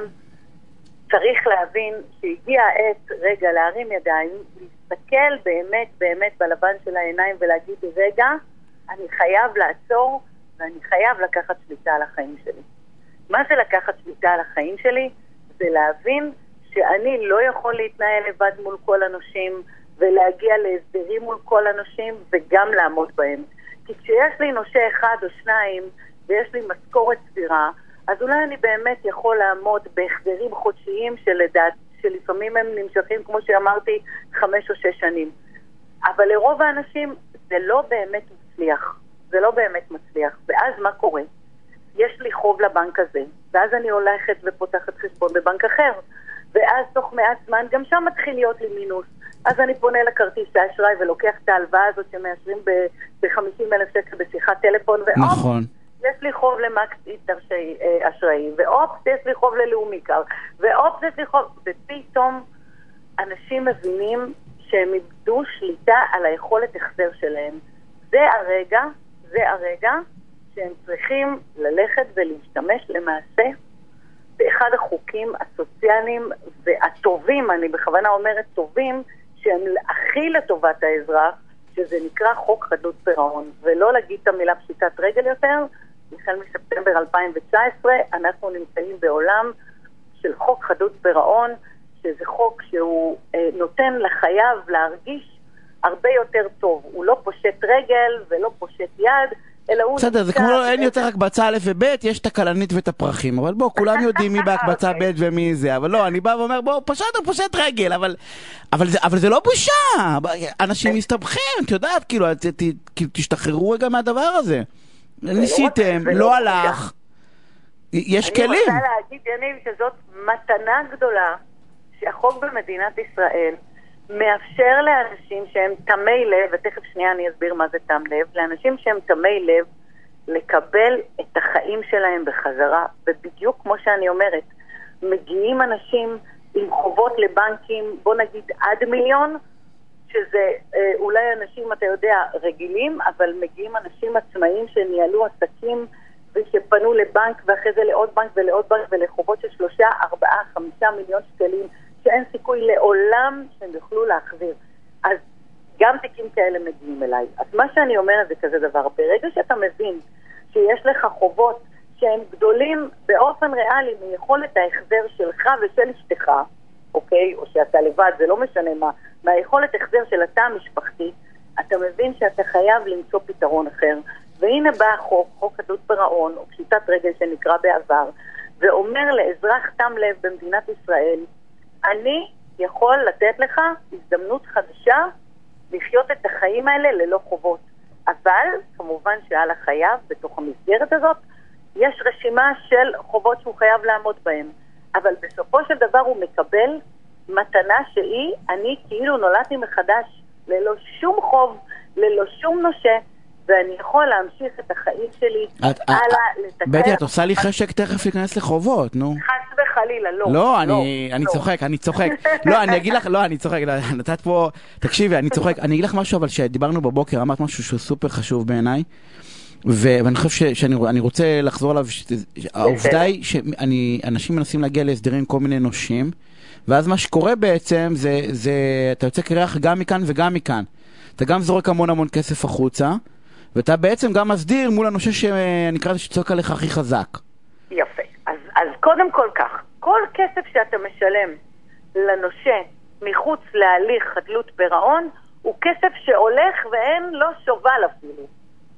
צריך להבין שהגיע העת רגע להרים ידיים, להסתכל באמת באמת בלבן של העיניים ולהגיד, רגע, אני חייב לעצור ואני חייב לקחת שליטה על החיים שלי. מה זה לקחת שליטה על החיים שלי? זה להבין שאני לא יכול להתנהל לבד מול כל הנושים ולהגיע להסדרים מול כל הנושים וגם לעמוד בהם. כי כשיש לי נושה אחד או שניים ויש לי משכורת סבירה, אז אולי אני באמת יכול לעמוד בהחזרים חודשיים שלדעת, שלפעמים הם נמשכים, כמו שאמרתי, חמש או שש שנים. אבל לרוב האנשים זה לא באמת מצליח. זה לא באמת מצליח. ואז מה קורה? יש לי חוב לבנק הזה, ואז אני הולכת ופותחת חשבון בבנק אחר, ואז תוך מעט זמן גם שם מתחיל להיות לי מינוס. אז אני פונה לכרטיס האשראי ולוקח את ההלוואה הזאת שמאשרים ב-50 אלף שקל בשיחת טלפון, ואופ,
נכון.
יש לי חוב למקס אה, אשראי, ואופס, יש לי חוב ללאומי קר, ואופס, יש לי חוב... ופתאום אנשים מבינים שהם איבדו שליטה על היכולת החזר שלהם. זה הרגע, זה הרגע שהם צריכים ללכת ולהשתמש למעשה באחד החוקים הסוציאליים והטובים, אני בכוונה אומרת טובים, שהם הכי לטובת האזרח, שזה נקרא חוק חדלות פירעון. ולא להגיד את המילה פשיטת רגל יותר, החל מספטמבר 2019 אנחנו נמצאים בעולם של חוק חדלות פירעון, שזה חוק שהוא אה, נותן לחייב להרגיש הרבה יותר טוב. הוא לא פושט רגל ולא פושט יד, אלא הוא...
בסדר, זה כמו, אין יותר הקבצה א' וב', יש את הכלנית ואת הפרחים, אבל בוא, כולם יודעים מי בהקבצה
אוקיי.
ב' ומי זה, אבל לא, אני בא ואומר, בוא, פשט הוא פושט רגל, אבל, אבל, זה, אבל זה לא בושה, אנשים מסתבכים, את יודעת, כאילו, ת, כאילו, תשתחררו רגע מהדבר הזה. ניסיתם,
זה לא
לא
בושה.
הלך, יש
אני
כלים.
רוצה להגיד, יניב, שזאת מתנה גדולה שהחוק במדינת ישראל מאפשר לאנשים שהם תמי לב, ותכף שנייה אני אסביר מה זה תם לב, לאנשים שהם תמי לב לקבל את החיים שלהם בחזרה, ובדיוק כמו שאני אומרת, מגיעים אנשים עם חובות לבנקים, בוא נגיד עד מיליון, שזה אה, אולי אנשים, אתה יודע, רגילים, אבל מגיעים אנשים עצמאיים שניהלו עסקים ושפנו לבנק ואחרי זה לעוד בנק ולעוד בנק ולחובות של שלושה, ארבעה, חמישה מיליון שקלים שאין סיכוי לעולם שהם יוכלו להחזיר. אז גם תיקים כאלה מגיעים אליי. אז מה שאני אומרת זה כזה דבר, ברגע שאתה מבין שיש לך חובות שהם גדולים באופן ריאלי מיכולת ההחזר שלך ושל אשתך, אוקיי? או שאתה לבד, זה לא משנה מה, מהיכולת החזר של התא המשפחתי, אתה מבין שאתה חייב למצוא פתרון אחר. והנה בא החוק, חוק חדלות פירעון, או פשיטת רגל שנקרא בעבר, ואומר לאזרח תם לב במדינת ישראל, אני יכול לתת לך הזדמנות חדשה לחיות את החיים האלה ללא חובות. אבל, כמובן שעל החייב, בתוך המסגרת הזאת, יש רשימה של חובות שהוא חייב לעמוד בהן. אבל בסופו של דבר הוא מקבל מתנה שהיא, אני כאילו נולדתי מחדש, ללא שום חוב, ללא שום נושה, ואני יכול להמשיך את החיים שלי
את-
הלאה, לתקן.
בטי, את עושה לי חשק תכף להיכנס לחובות, נו.
חס וחלילה, לא.
לא, אני, אני
לא.
צוחק, אני צוחק. לא, אני אגיד לך, לא, אני צוחק, לא, נתת פה, תקשיבי, אני צוחק. אני אגיד לך משהו, אבל שדיברנו בבוקר, אמרת משהו שהוא סופר חשוב בעיניי, ואני חושב ש- שאני אני רוצה לחזור עליו, ש- העובדה היא שאנשים מנסים להגיע להסדרים כל מיני נושים, ואז מה שקורה בעצם זה, זה, אתה יוצא קרח גם מכאן וגם מכאן. אתה גם זורק המון המון כסף החוצה, ואתה בעצם גם מסדיר מול הנושה שאני אקרא לזה שצועק עליך הכי חזק.
יפה. אז, אז קודם כל כך, כל כסף שאתה משלם לנושה מחוץ להליך חדלות פירעון, הוא כסף שהולך ואין לו שובל אפילו.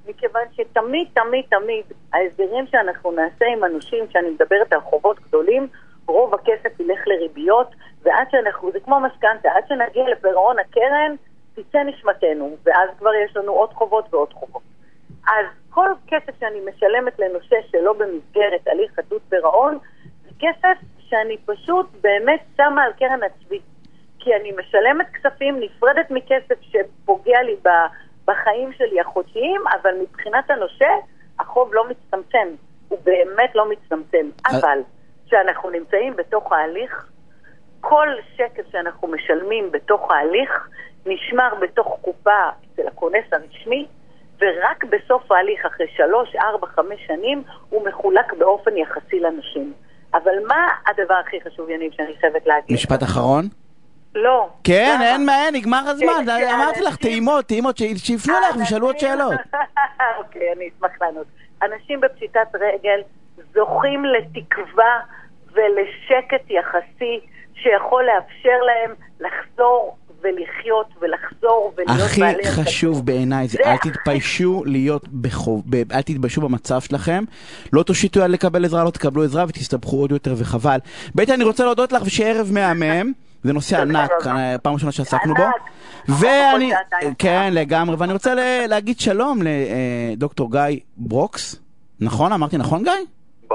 מכיוון שתמיד, תמיד, תמיד, ההסדרים שאנחנו נעשה עם הנושים, שאני מדברת על חובות גדולים, רוב הכסף ילך לריביות, ועד שאנחנו, זה כמו משכנתה, עד שנגיע לפירעון הקרן, תצא נשמתנו, ואז כבר יש לנו עוד חובות ועוד חובות. אז כל כסף שאני משלמת לנושה שלא במסגרת הליך חדלות פירעון, זה כסף שאני פשוט באמת שמה על קרן הצבי. כי אני משלמת כספים נפרדת מכסף שפוגע לי בחיים שלי החודשיים, אבל מבחינת הנושה, החוב לא מצטמצם. הוא באמת לא מצטמצם. אבל כשאנחנו נמצאים בתוך ההליך, כל שקל שאנחנו משלמים בתוך ההליך נשמר בתוך קופה אצל הכונס הרשמי, ורק בסוף ההליך, אחרי שלוש, ארבע, חמש שנים, הוא מחולק באופן יחסי לנשים. אבל מה הדבר הכי חשוב, יניב, שאני חייבת להגיד?
משפט אחרון?
לא.
כן,
למה?
אין מה, נגמר הזמן.
כן,
אמרתי לך,
שאנשים-
טעימות, טעימות, שיפנו אליך וישאלו עוד
אנשים-
שאלות.
אוקיי, אני אשמח לענות. אנשים בפשיטת רגל זוכים לתקווה ולשקט יחסי שיכול לאפשר להם לחזור ולחיות ולחזור ולהיות
הכי
בעלי
חשוב
עסקים.
בעיניי זה
זה
אל
הכי
תתביישו להיות בחוב, ב- אל תתביישו במצב שלכם, לא תושיטו יד לקבל עזרה, לא תקבלו עזרה ותסתבכו עוד יותר וחבל. בית אני רוצה להודות לך שערב מהמם, זה נושא ענק, אה, פעם ראשונה שעסקנו בו. ואני,
שעתיים.
כן לגמרי, ואני רוצה להגיד שלום לדוקטור גיא ברוקס, נכון? אמרתי נכון גיא?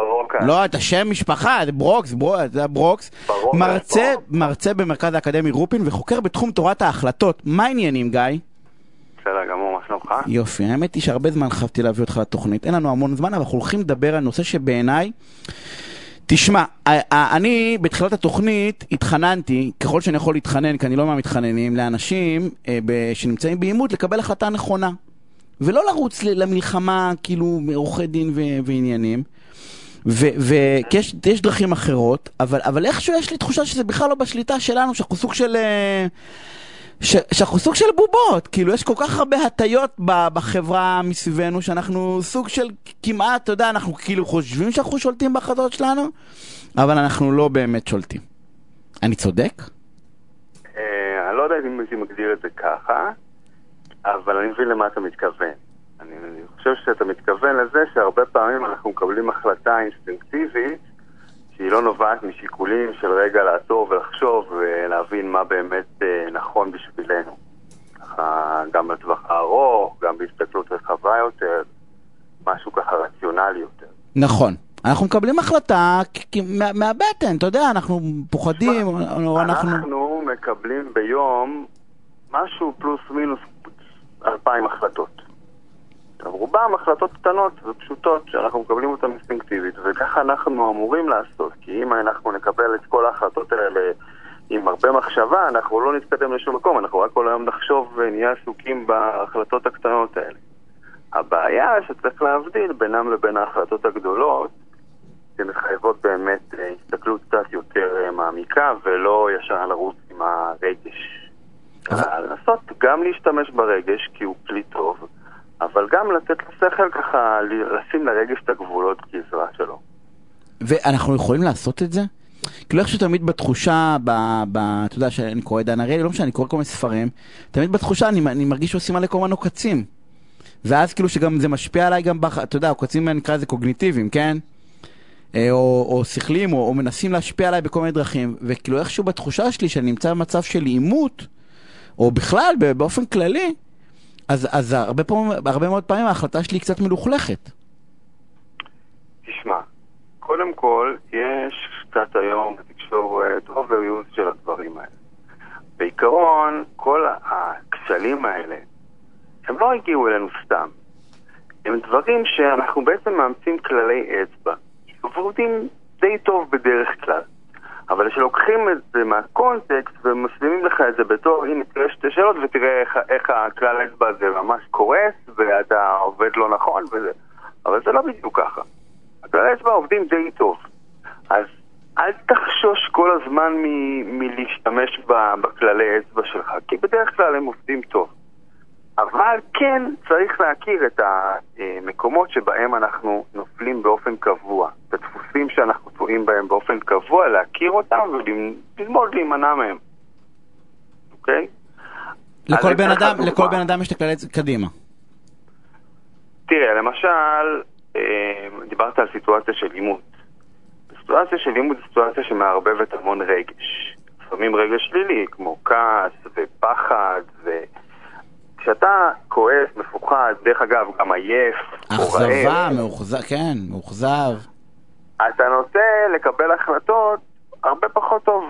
ברוקה.
לא, את השם משפחה, זה ברוקס, בר- זה הברוקס.
ברוקס,
מרצה,
ברוקס.
מרצה במרכז האקדמי רופין וחוקר בתחום תורת ההחלטות. מה העניינים גיא?
בסדר גמור, מה שלומך?
יופי, האמת היא שהרבה זמן חשבתי להביא אותך לתוכנית, אין לנו המון זמן, אבל אנחנו הולכים לדבר על נושא שבעיניי... תשמע, אני בתחילת התוכנית התחננתי, ככל שאני יכול להתחנן, כי אני לא מהמתחננים, לאנשים אה, שנמצאים בעימות לקבל החלטה נכונה. ולא לרוץ למלחמה, כאילו, מעורכי דין ו- ועניינים. וכי יש, יש דרכים אחרות, אבל, אבל איכשהו יש לי תחושה שזה בכלל לא בשליטה שלנו, שאנחנו סוג של... אה, ש, שאנחנו סוג של בובות, כאילו יש כל כך הרבה הטיות בחברה מסביבנו, שאנחנו סוג של כמעט, אתה יודע, אנחנו כאילו חושבים שאנחנו שולטים בהחלטות שלנו, אבל אנחנו לא באמת שולטים. אני צודק?
אה, אני לא יודע אם הייתי מגדיר את זה ככה, אבל אני מבין למה אתה מתכוון. אני אני חושב שאתה מתכוון לזה שהרבה פעמים אנחנו מקבלים החלטה אינסטינקטיבית שהיא לא נובעת משיקולים של רגע לעצור ולחשוב ולהבין מה באמת אה, נכון בשבילנו. ככה גם לטווח הארוך, גם בהסתכלות רחבה יותר, משהו ככה רציונלי יותר.
נכון. אנחנו מקבלים החלטה מה- מהבטן, אתה יודע, אנחנו פוחדים, או אנחנו...
אנחנו מקבלים ביום משהו פלוס מינוס אלפיים החלטות. רובם החלטות קטנות ופשוטות שאנחנו מקבלים אותן אינסטינקטיבית, וככה אנחנו אמורים לעשות, כי אם אנחנו נקבל את כל ההחלטות האלה עם הרבה מחשבה, אנחנו לא נתקדם לשום מקום, אנחנו רק כל היום נחשוב ונהיה עסוקים בהחלטות הקטנות האלה. הבעיה שצריך להבדיל בינם לבין ההחלטות הגדולות, שמחייבות באמת אה, הסתכלות קצת יותר אה, מעמיקה ולא ישר לרוץ עם הרגש.
אבל-
לנסות גם להשתמש ברגש כי הוא כלי טוב, אבל גם לתת לשכל ככה, לשים לרגש את הגבולות גזרה שלו.
ואנחנו יכולים לעשות את זה? כאילו איכשהו תמיד בתחושה, ב, ב, אתה יודע שאני קורא דן אריאלי, לא משנה, אני קורא כל מיני ספרים, תמיד בתחושה אני, אני מרגיש שעושים עלי כל מיני עוקצים. ואז כאילו שגם זה משפיע עליי גם, בח, אתה יודע, עוקצים נקרא לזה קוגניטיביים, כן? אה, או, או שכליים, או, או מנסים להשפיע עליי בכל מיני דרכים, וכאילו איכשהו בתחושה שלי שאני נמצא במצב של עימות, או בכלל, באופן כללי, אז, אז הרבה, פעמים, הרבה מאוד פעמים ההחלטה שלי היא קצת מלוכלכת.
תשמע, קודם כל, יש קצת היום בתקשורת overuse של הדברים האלה. בעיקרון, כל הכשלים האלה, הם לא הגיעו אלינו סתם. הם דברים שאנחנו בעצם מאמצים כללי אצבע, שעובדים די טוב בדרך כלל. אבל כשלוקחים את זה מהקונטקסט ומשלימים לך את זה בתור, הנה תראה שתי שאלות ותראה איך, איך הכלל אצבע הזה ממש קורס ואתה עובד לא נכון וזה. אבל זה לא בדיוק ככה. הכללי אצבע עובדים די טוב. אז אל תחשוש כל הזמן מ- מלהשתמש בכללי אצבע שלך, כי בדרך כלל הם עובדים טוב. אבל כן צריך להכיר את המקומות שבהם אנחנו נופלים באופן קבוע, את הדפוסים שאנחנו טועים בהם באופן קבוע, להכיר אותם וללמוד להימנע מהם. אוקיי?
לכל בן אדם. לכל בן אדם יש את הכללי קדימה.
תראה, למשל, אה, דיברת על סיטואציה של עימות. סיטואציה של עימות זו סיטואציה שמערבבת המון רגש. לפעמים רגש שלילי, כמו כעס ופחד, וכשאתה כועס, מפוחד, דרך אגב, גם עייף,
אכזבה, מאוכזב, כן, מאוכזב.
אתה נוטה לקבל החלטות הרבה פחות טוב.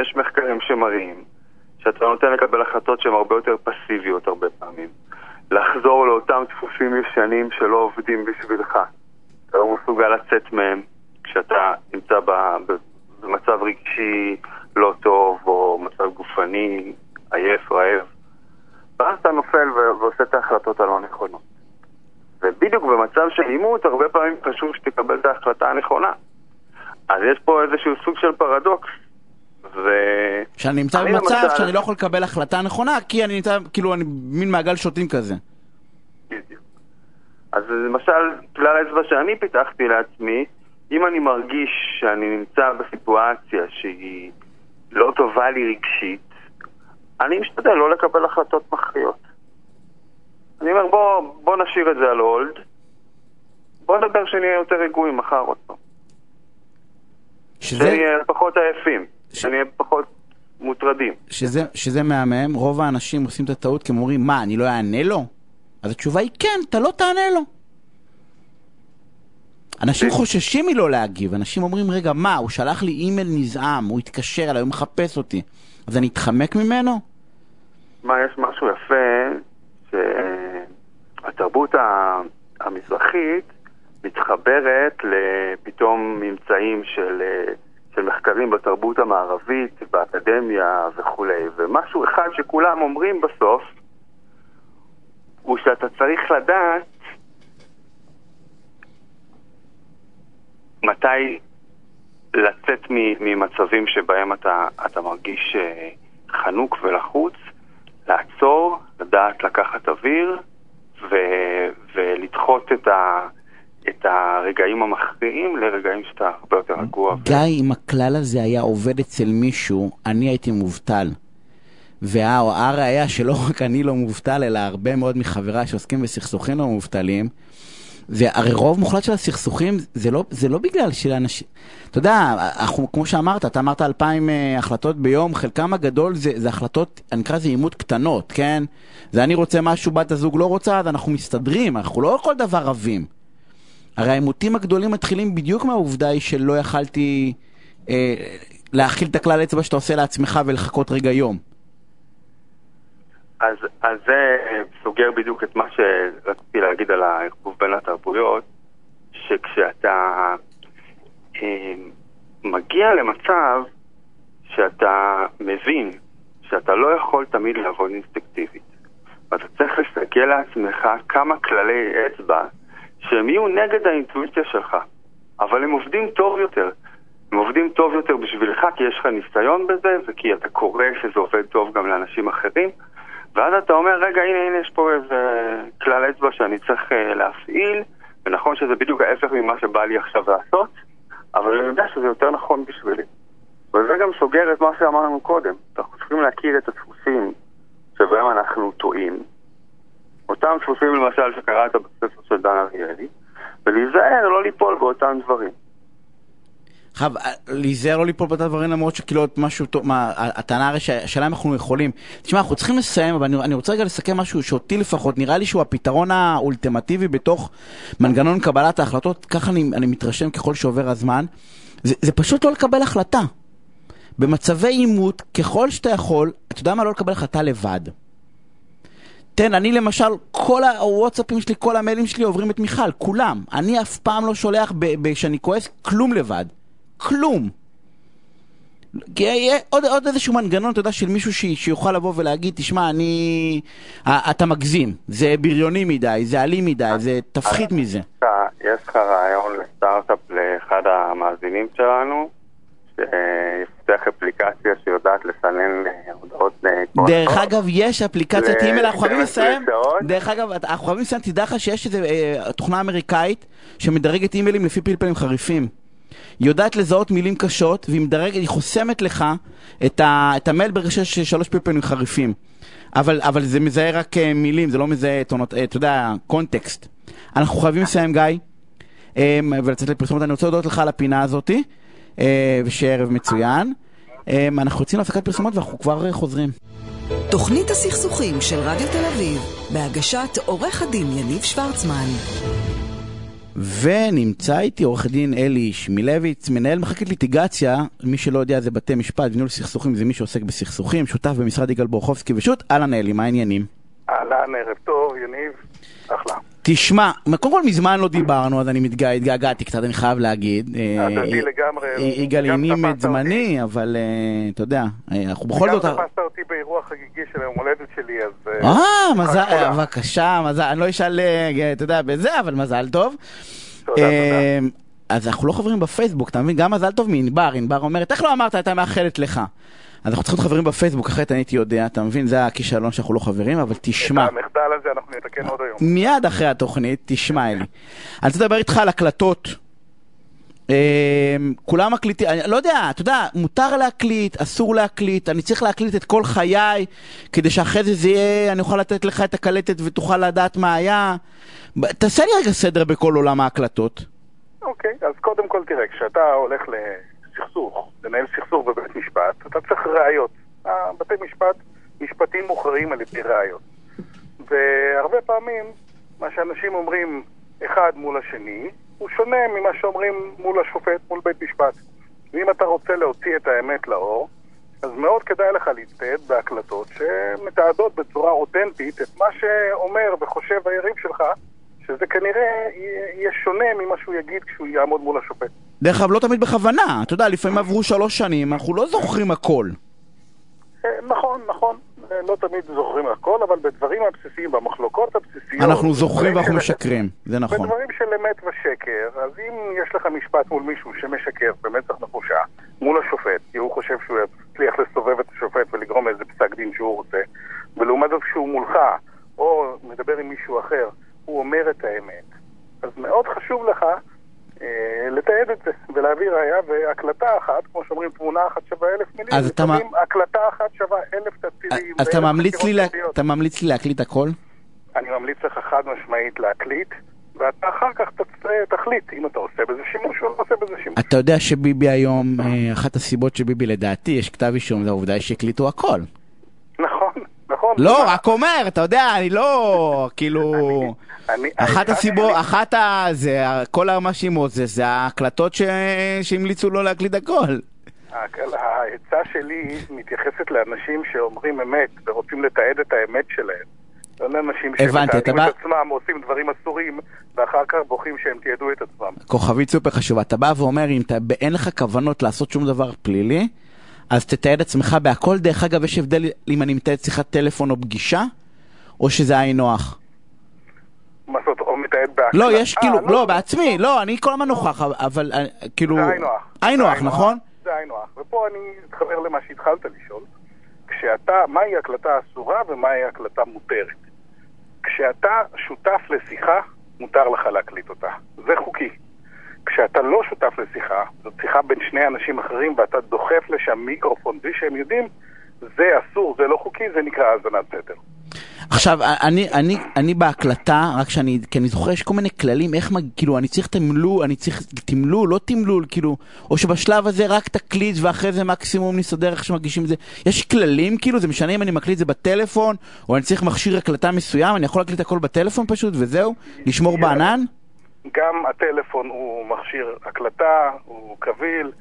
יש מחקרים שמראים שאתה נוטה לקבל החלטות שהן הרבה יותר פסיביות הרבה פעמים. לחזור לאותם דפוסים ישנים שלא עובדים בשבילך. אתה לא מסוגל לצאת מהם כשאתה נמצא במצב רגשי לא טוב או מצב גופני עייף, רעב. ואז אתה נופל ועושה את ההחלטות הלא נכונות. ובדיוק במצב של עימות, הרבה פעמים חשוב שתקבל את ההחלטה הנכונה. אז יש פה איזשהו סוג של פרדוקס. ו...
שאני נמצא במצב
למשל-
שאני לא יכול לקבל החלטה נכונה, כי אני נמצא, כאילו, אני מין מעגל שוטים כזה.
בדיוק. אז למשל, כלל האצבע שאני פיתחתי לעצמי, אם אני מרגיש שאני נמצא בסיטואציה שהיא לא טובה לי רגשית, אני משתדל לא לקבל החלטות מכריעות. אני אומר, בוא, בוא נשאיר את זה על הולד, בוא נדבר שנהיה יותר רגועים מחר עוד פעם.
שזה,
שנהיה פחות עייפים, שנהיה פחות מוטרדים.
שזה, שזה מהמם, רוב האנשים עושים את הטעות כי הם אומרים, מה, אני לא אענה לו? אז התשובה היא כן, אתה לא תענה לו. אנשים חוששים מלא להגיב, אנשים אומרים, רגע, מה, הוא שלח לי אימייל נזעם, הוא התקשר אליי, הוא מחפש אותי, אז אני אתחמק ממנו?
מה, יש משהו יפה, שהתרבות המזרחית מתחברת לפתאום ממצאים של, של מחקרים בתרבות המערבית, באקדמיה וכולי, ומשהו אחד שכולם אומרים בסוף, הוא שאתה צריך לדעת מתי לצאת ממצבים שבהם אתה, אתה מרגיש אה, חנוק ולחוץ, לעצור, לדעת לקחת אוויר ו, ולדחות את, ה, את הרגעים המכריעים לרגעים שאתה הרבה יותר רגוע. ו-
גיא, אם הכלל הזה היה עובד אצל מישהו, אני הייתי מובטל. והראיה שלא רק אני לא מובטל, אלא הרבה מאוד מחבריי שעוסקים בסכסוכים לא מובטלים, והרי רוב מוחלט של הסכסוכים זה לא, זה לא בגלל שלאנשים... אתה יודע, אנחנו, כמו שאמרת, אתה אמרת אלפיים אה, החלטות ביום, חלקם הגדול זה, זה החלטות, אני אקרא לזה עימות קטנות, כן? זה אני רוצה משהו, בת הזוג לא רוצה, אז אנחנו מסתדרים, אנחנו לא כל דבר רבים. הרי העימותים הגדולים מתחילים בדיוק מהעובדה היא שלא יכלתי אה, להכיל את הכלל אצבע שאתה עושה לעצמך ולחכות רגע יום.
אז, אז זה סוגר בדיוק את מה שרציתי להגיד על הערבוב בין התרבויות, שכשאתה אה, מגיע למצב שאתה מבין שאתה לא יכול תמיד לעבוד אינסטקטיבית, ואתה צריך להסתכל לעצמך כמה כללי אצבע שהם יהיו נגד האינטואיציה שלך, אבל הם עובדים טוב יותר. הם עובדים טוב יותר בשבילך כי יש לך ניסיון בזה וכי אתה קורא שזה עובד טוב גם לאנשים אחרים ואז אתה אומר, רגע, הנה, הנה, יש פה איזה כלל אצבע שאני צריך uh, להפעיל. ונכון שזה בדיוק ההפך ממה שבא לי עכשיו לעשות אבל אני יודע שזה יותר נכון בשבילי. וזה גם סוגר את מה שאמרנו קודם. אנחנו צריכים להכיר את הדפוסים שבהם אנחנו טועים. אותם דפוסים למשל שקראת בספר של דן אריאלי ולהיזהר לא ליפול באותם דברים
עכשיו, להיזהר לא ליפול באותם דברים למרות שכאילו משהו טוב, מה, הטענה הרי שהשאלה אם אנחנו יכולים. תשמע, אנחנו צריכים לסיים, אבל אני, אני רוצה רגע לסכם משהו שאותי לפחות, נראה לי שהוא הפתרון האולטימטיבי בתוך מנגנון קבלת ההחלטות, ככה אני, אני מתרשם ככל שעובר הזמן. זה, זה פשוט לא לקבל החלטה. במצבי עימות, ככל שאתה יכול, אתה יודע מה? לא לקבל החלטה לבד. תן, אני למשל, כל הוואטסאפים שלי, כל המיילים שלי עוברים את מיכל, כולם. אני אף פעם לא שולח, כשאני כועס, כלום לבד. כלום. כי יהיה עוד, עוד איזשהו מנגנון, אתה יודע, של מישהו ש, שיוכל לבוא ולהגיד, תשמע, אני... אתה מגזים, זה בריוני מדי, זה אלים מדי, זה תפחית מזה.
יש לך רעיון לסטארט-אפ לאחד המאזינים שלנו, שיפתח אפליקציה שיודעת לסנן הודעות...
דרך אגב, יש אפליקציית אימייל, אנחנו חייבים לסיים. דרך אגב, אנחנו חייבים לסיים, תדע לך שיש איזו תוכנה אמריקאית שמדרגת אימיילים לפי פלפלים חריפים. היא יודעת לזהות מילים קשות, והיא מדרגת, היא חוסמת לך את, ה, את המייל ברגע שיש שלוש פלפלים חריפים. אבל, אבל זה מזהה רק uh, מילים, זה לא מזהה, תונות, uh, אתה יודע, קונטקסט. אנחנו חייבים לסיים, גיא, um, ולצאת לפרסומות. אני רוצה להודות לך על הפינה הזאתי, uh, ושיהיה ערב מצוין. Um, אנחנו יוצאים להפסקת פרסומות ואנחנו כבר חוזרים.
תוכנית הסכסוכים של רדיו תל אביב, בהגשת עורך הדין יניב שוורצמן.
ונמצא איתי עורך דין אלי שמילביץ, מנהל מחלקת ליטיגציה, מי שלא יודע זה בתי משפט וניהול סכסוכים, זה מי שעוסק בסכסוכים, שותף במשרד יגאל בורחובסקי ושות', אהלן אלי, מה העניינים?
אהלן, ערב טוב, יניב, אחלה.
תשמע, קודם כל מזמן לא דיברנו, אז אני התגעגעתי קצת, אני חייב להגיד.
הדדי לגמרי.
יגאל אימים את זמני, אבל אתה יודע, אנחנו בכל זאת...
גם תפסת אותי באירוע חגיגי של היום הולדת שלי, אז...
אה, מזל, בבקשה, מזל, אני לא אשאל, אתה יודע, בזה, אבל מזל טוב.
תודה, תודה.
אז אנחנו לא חברים בפייסבוק, אתה מבין? גם מזל טוב מענבר, ענבר אומרת, איך לא אמרת, הייתה מאחלת לך. אז אנחנו צריכים להיות חברים בפייסבוק, אחרת אני הייתי יודע, אתה מבין? זה הכישלון שאנחנו לא חברים, אבל תשמע.
את המחדל הזה אנחנו נתקן עוד היום.
מיד אחרי התוכנית, תשמע אלי. אני רוצה לדבר איתך על הקלטות אה, כולם מקליטים, אני לא יודע, אתה יודע, מותר להקליט, אסור להקליט, אני צריך להקליט את כל חיי, כדי שאחרי זה זה יהיה, אני אוכל לתת לך את הקלטת ותוכל לדעת מה היה. תעשה לי רגע סדר בכל עולם ההקלטות.
אוקיי, אז קודם כל תראה, כשאתה הולך לסכסוך, לנהל סכסוך בבית משפט, אתה צריך ראיות. אה, בתי משפט, משפטים מוכרעים על ידי ראיות. והרבה פעמים, מה שאנשים אומרים אחד מול השני, הוא שונה ממה שאומרים מול השופט, מול בית משפט. ואם אתה רוצה להוציא את האמת לאור, אז מאוד כדאי לך להצטייד בהקלטות שמתעדות בצורה אותנטית את מה שאומר וחושב היריב שלך, שזה כנראה יהיה שונה ממה שהוא יגיד כשהוא יעמוד מול השופט.
דרך אגב, לא תמיד בכוונה, אתה יודע, לפעמים עברו שלוש שנים, אנחנו לא זוכרים הכל.
אה, נכון, נכון, אה, לא תמיד זוכרים הכל, אבל בדברים הבסיסיים, במחלוקות הבסיסיות...
אנחנו זוכרים ואנחנו
של-
משקרים, זה נכון.
בדברים של אמת ושקר, אז אם יש לך משפט מול מישהו שמשקר במצח נחושה מול השופט, כי הוא חושב שהוא יצליח לסובב את השופט ולגרום איזה פסק דין שהוא רוצה, ולעומת זאת כשהוא מולך, או מדבר עם מישהו אחר, הוא אומר את האמת, אז מאוד חשוב לך אה, לתעד את זה ולהביא ראייה, והקלטה אחת, כמו שאומרים, תמונה אחת שווה אלף מילים,
אז אתה
הקלטה אחת שווה אלף תצהירים.
אז אתה ממליץ לי לה-. אתה ממליץ לי להקליט הכל?
אני ממליץ לך חד משמעית להקליט, ואתה אחר כך תצ- תחליט אם אתה עושה בזה שימוש או לא עושה בזה שימוש.
אתה יודע שביבי היום, אה, אחת הסיבות שביבי לדעתי, יש כתב אישום, זה העובדה שהקליטו הכל.
נכון.
לא, רק אומר, אתה יודע, אני לא, כאילו... אחת הסיבות, אחת ה... זה, כל המאשימות זה, זה ההקלטות. שהמליצו לו להקליט הכל.
העצה שלי מתייחסת לאנשים שאומרים אמת ורוצים לתעד את האמת שלהם. לא לאנשים שמתעדים את עצמם, עושים דברים אסורים, ואחר כך בוכים שהם תיעדו את עצמם.
כוכבית סופר חשובה. אתה בא ואומר, אם אין לך כוונות לעשות שום דבר פלילי, אז תתעד עצמך בהכל. דרך אגב, יש הבדל אם אני מתעד שיחת טלפון או פגישה, או שזה היינו הך.
מה זאת, או מתעד בהקלטה.
לא, יש
אה,
כאילו, לא, בעצמי, לא, אני כל הזמן נוכח, אבל אה, כאילו...
זה היינו.
היינו נכון?
זה היינו. ופה אני אתחבר למה שהתחלת לשאול. כשאתה, מהי הקלטה אסורה ומהי הקלטה מותרת? כשאתה שותף לשיחה, מותר לך להקליט אותה. זה חוקי. כשאתה לא שותף לשיחה, זאת שיחה בין שני אנשים אחרים ואתה דוחף לשם מיקרופון בלי שהם יודעים, זה אסור, זה לא חוקי, זה נקרא האזנת סתר.
עכשיו, אני, אני, אני בהקלטה, רק שאני, כי אני זוכר, יש כל מיני כללים, איך, מג- כאילו, אני צריך תמלול, אני צריך תמלול, לא תמלול, כאילו, או שבשלב הזה רק תקליט ואחרי זה מקסימום נסתדר איך שמגישים את זה. יש כללים, כאילו, זה משנה אם אני מקליט את זה בטלפון, או אני צריך מכשיר הקלטה מסוים, אני יכול להקליט הכל בטלפון פשוט, וזהו? לשמור בענן?
גם הטלפון הוא מכשיר הקלטה, הוא קביל.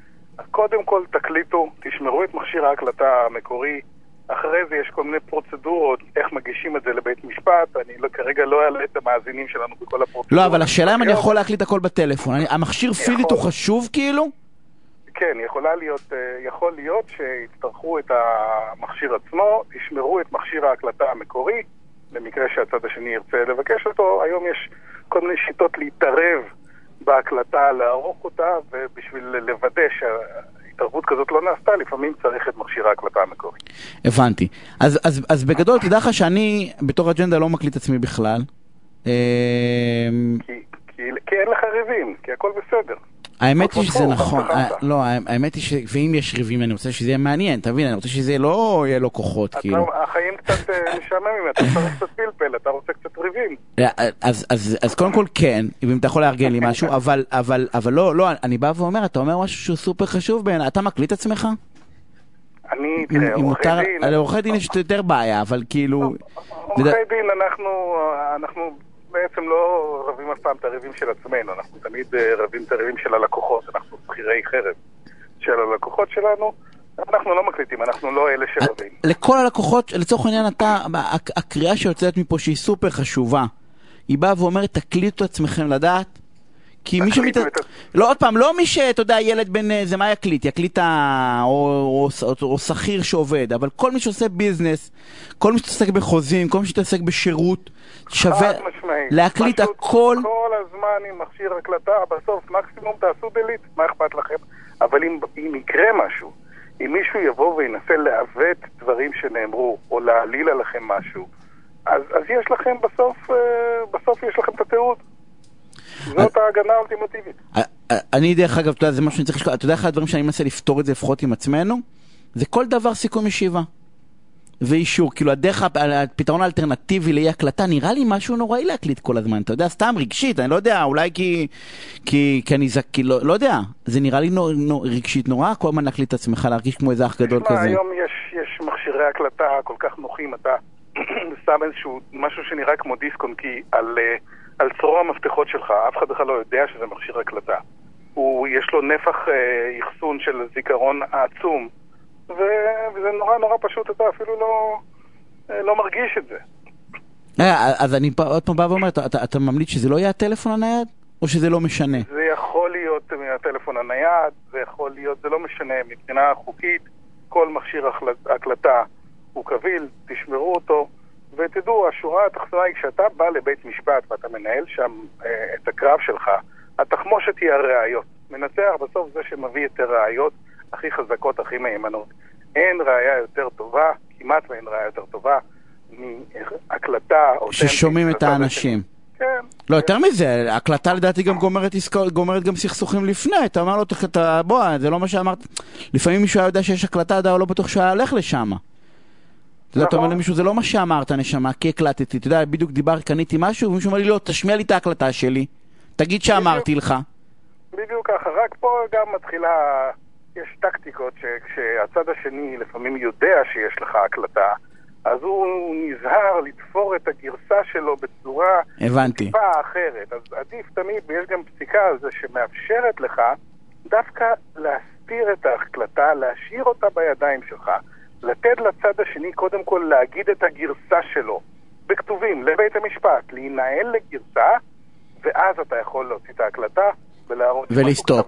קודם כל תקליטו, תשמרו את מכשיר ההקלטה המקורי. אחרי זה יש כל מיני פרוצדורות, איך מגישים את זה לבית משפט. אני לא, כרגע לא אעלה את המאזינים שלנו בכל הפרוצדורות.
לא, אבל השאלה אם אני יכול להקליט הכל בטלפון. אני, המכשיר פיזית הוא חשוב, כאילו?
כן, יכולה להיות, אה, יכול להיות שיצטרכו את המכשיר עצמו, תשמרו את מכשיר ההקלטה המקורי, במקרה שהצד השני ירצה לבקש אותו. היום יש כל מיני שיטות להתערב בהקלטה, לערוך אותה, ובשביל לוודא שהתערבות כזאת לא נעשתה, לפעמים צריך את מכשיר ההקלטה המקורי.
הבנתי. אז, אז, אז בגדול, תדע לך שאני בתור אג'נדה לא מקליט עצמי בכלל.
כי, כי, כי אין לך ריבים, כי הכל בסדר.
האמת היא שזה נכון, אה. לא, האמת היא ש... ואם יש ריבים אני רוצה שזה יהיה מעניין, אתה מבין? אני רוצה שזה לא יהיה לו כוחות, כאילו.
החיים קצת אה, משעממים, אתה צריך קצת פלפל, אתה רוצה קצת ריבים.
אה, אז, אז, קודם כל כן, אם אתה יכול לארגן לי משהו, אבל, לא, לא, אני בא ואומר, אתה אומר משהו שהוא סופר חשוב בעיניי, אתה מקליט עצמך?
אני, תראה, עורכי דין...
לעורכי דין יש יותר בעיה, אבל כאילו...
עורכי דין, אנחנו בעצם לא רבים אף פעם את הריבים של עצמנו, אנחנו תמיד אה, רבים את הריבים של הלקוחות, אנחנו שכירי חרב של הלקוחות שלנו, אנחנו לא מקליטים, אנחנו לא אלה שרבים.
לכל הלקוחות, לצורך העניין אתה, הק- הקריאה שיוצאת מפה שהיא סופר חשובה, היא באה ואומרת תקליטו עצמכם לדעת, כי מי שמת... לא עוד פעם, לא מי שאתה יודע, ילד בן אה, זה מה יקליט, יקליט ה... או, או, או, או שכיר שעובד, אבל כל מי שעושה ביזנס, כל מי שמתעסק בחוזים, כל מי שמתעסק בשירות, שווה. להקליט הכל.
כל הזמן עם מכשיר הקלטה, בסוף מקסימום תעשו דליט, מה אכפת לכם? אבל אם, אם יקרה משהו, אם מישהו יבוא וינסה לעוות דברים שנאמרו, או להעליל עליכם משהו, אז, אז יש לכם בסוף, אה, בסוף יש לכם את התיעוד. זאת ההגנה האולטימטיבית.
אני דרך אגב, אתה יודע, זה משהו שאני צריך לשקול, אתה יודע אחד הדברים שאני מנסה לפתור את זה לפחות עם עצמנו? זה כל דבר סיכום ישיבה. ואישור, כאילו הדרך, הפתרון האלטרנטיבי לאי הקלטה נראה לי משהו נוראי להקליט כל הזמן, אתה יודע, סתם רגשית, אני לא יודע, אולי כי, כי, כי אני זקי, לא, לא יודע, זה נראה לי נו, נו, רגשית נורא כל הזמן להקליט את עצמך, להרגיש כמו איזה אח גדול כזה.
היום יש, יש מכשירי הקלטה כל כך נוחים, אתה שם איזשהו, משהו שנראה כמו דיסק-און-קי על, אה, על צרור המפתחות שלך, אף אחד בכלל לא יודע שזה מכשיר הקלטה. הוא, יש לו נפח אה, אחסון של זיכרון עצום. וזה נורא נורא פשוט, אתה אפילו לא, אה, לא מרגיש את זה.
אה, אז אני עוד פעם בא ואומר, אתה, אתה, אתה ממליץ שזה לא יהיה הטלפון הנייד? או שזה לא משנה?
זה יכול להיות מהטלפון הנייד, זה יכול להיות, זה לא משנה, מבחינה חוקית, כל מכשיר הקלטה הוא קביל, תשמרו אותו, ותדעו, השורה התחתונה היא כשאתה בא לבית משפט ואתה מנהל שם אה, את הקרב שלך, התחמושת היא הראיות. מנצח בסוף זה שמביא את הראיות. הכי חזקות, הכי מהימנות. אין ראייה יותר טובה, כמעט ואין ראייה יותר טובה, מהקלטה
ששומעים את האנשים.
כן.
לא, יותר מזה, הקלטה לדעתי גם גומרת, גומרת גם סכסוכים לפני, אתה אומר לו, אתה, בוא, זה לא מה שאמרת. לפעמים מישהו היה יודע שיש הקלטה, אתה לא בטוח שהוא היה הולך לשם. אתה יודע, אתה אומר נכון. למישהו, זה לא מה שאמרת, נשמה, כי הקלטתי. אתה יודע, בדיוק דיבר, קניתי משהו, ומישהו אומר לי, לא, תשמיע לי את ההקלטה שלי. תגיד שאמרתי לך.
בדיוק ככה, רק פה גם מתחילה יש טקטיקות שכשהצד השני לפעמים יודע שיש לך הקלטה, אז הוא נזהר לתפור את הגרסה שלו בצורה
הבנתי.
טיפה אחרת. אז עדיף תמיד, ויש גם פסיקה על זה שמאפשרת לך דווקא להסתיר את ההקלטה, להשאיר אותה בידיים שלך, לתת לצד השני קודם כל להגיד את הגרסה שלו בכתובים לבית המשפט, להינעל לגרסה, ואז אתה יכול להוציא את ההקלטה ולהראות
ולסתור,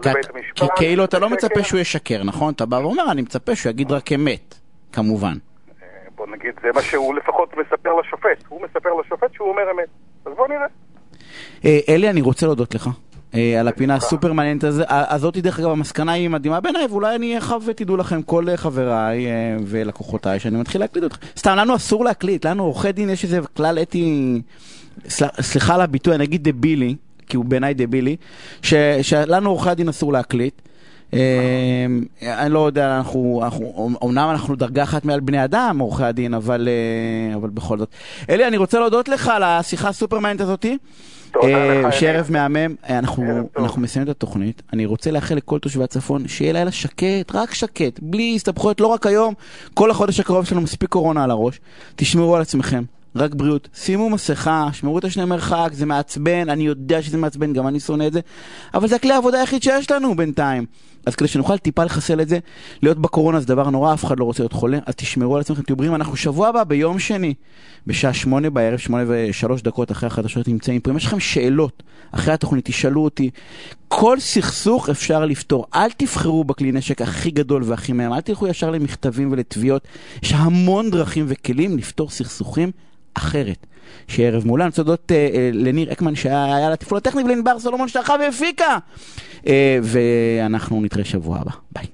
כי כאילו אתה לא מצפה שהוא ישקר, נכון? אתה בא ואומר, אני מצפה שהוא יגיד רק אמת, כמובן.
אה, בוא נגיד, זה מה שהוא לפחות מספר לשופט. הוא מספר לשופט שהוא אומר אמת. אז בוא נראה.
אה, אלי, אני רוצה להודות לך. אה, על הפינה הסופר מעניינת הזאת, דרך אגב, המסקנה היא מדהימה בעיניי, ואולי אני אחב ותדעו לכם, כל חבריי ולקוחותיי, שאני מתחיל להקליט אתכם. סתם, לנו אסור להקליט, לנו עורכי דין יש איזה כלל אתי, סליחה על הביטוי, אני אגיד דבילי, כי הוא בעיניי דבילי, ש, שלנו עורכי הדין אסור להקליט. אמ, אני לא יודע, אנחנו, אמנם אנחנו דרגה אחת מעל בני אדם, עורכי הדין, אבל, אה, אבל בכל זאת. אלי, אני רוצה להודות לך על השיחה הסופרמנט הזאתי.
אה,
שערב מהמם, אה, אנחנו, אנחנו מסיימים את התוכנית, אני רוצה לאחל לכל תושבי הצפון שיהיה לילה שקט, רק שקט, בלי הסתבכויות, לא רק היום, כל החודש הקרוב שלנו מספיק קורונה על הראש, תשמרו על עצמכם, רק בריאות. שימו מסכה, שמרו את השני מרחק, זה מעצבן, אני יודע שזה מעצבן, גם אני שונא את זה, אבל זה הכלי העבודה היחיד שיש לנו בינתיים. אז כדי שנוכל טיפה לחסל את זה, להיות בקורונה זה דבר נורא, אף אחד לא רוצה להיות חולה, אז תשמרו על עצמכם, תהיו בריאים, אנחנו שבוע הבא, ביום שני, בשעה שמונה בערב, שמונה ושלוש דקות אחרי החדשות נמצאים פה. אם יש לכם שאלות אחרי התוכנית, תשאלו אותי. כל סכסוך אפשר לפתור. אל תבחרו בכלי נשק הכי גדול והכי מהר, אל תלכו ישר למכתבים ולתביעות. יש המון דרכים וכלים לפתור סכסוכים אחרת. שערב רוצה להודות אה, אה, לניר אקמן שהיה על התפעול הטכני ולענבר סולומון שערכה והפיקה. אה, ואנחנו נתראה שבוע הבא. ביי.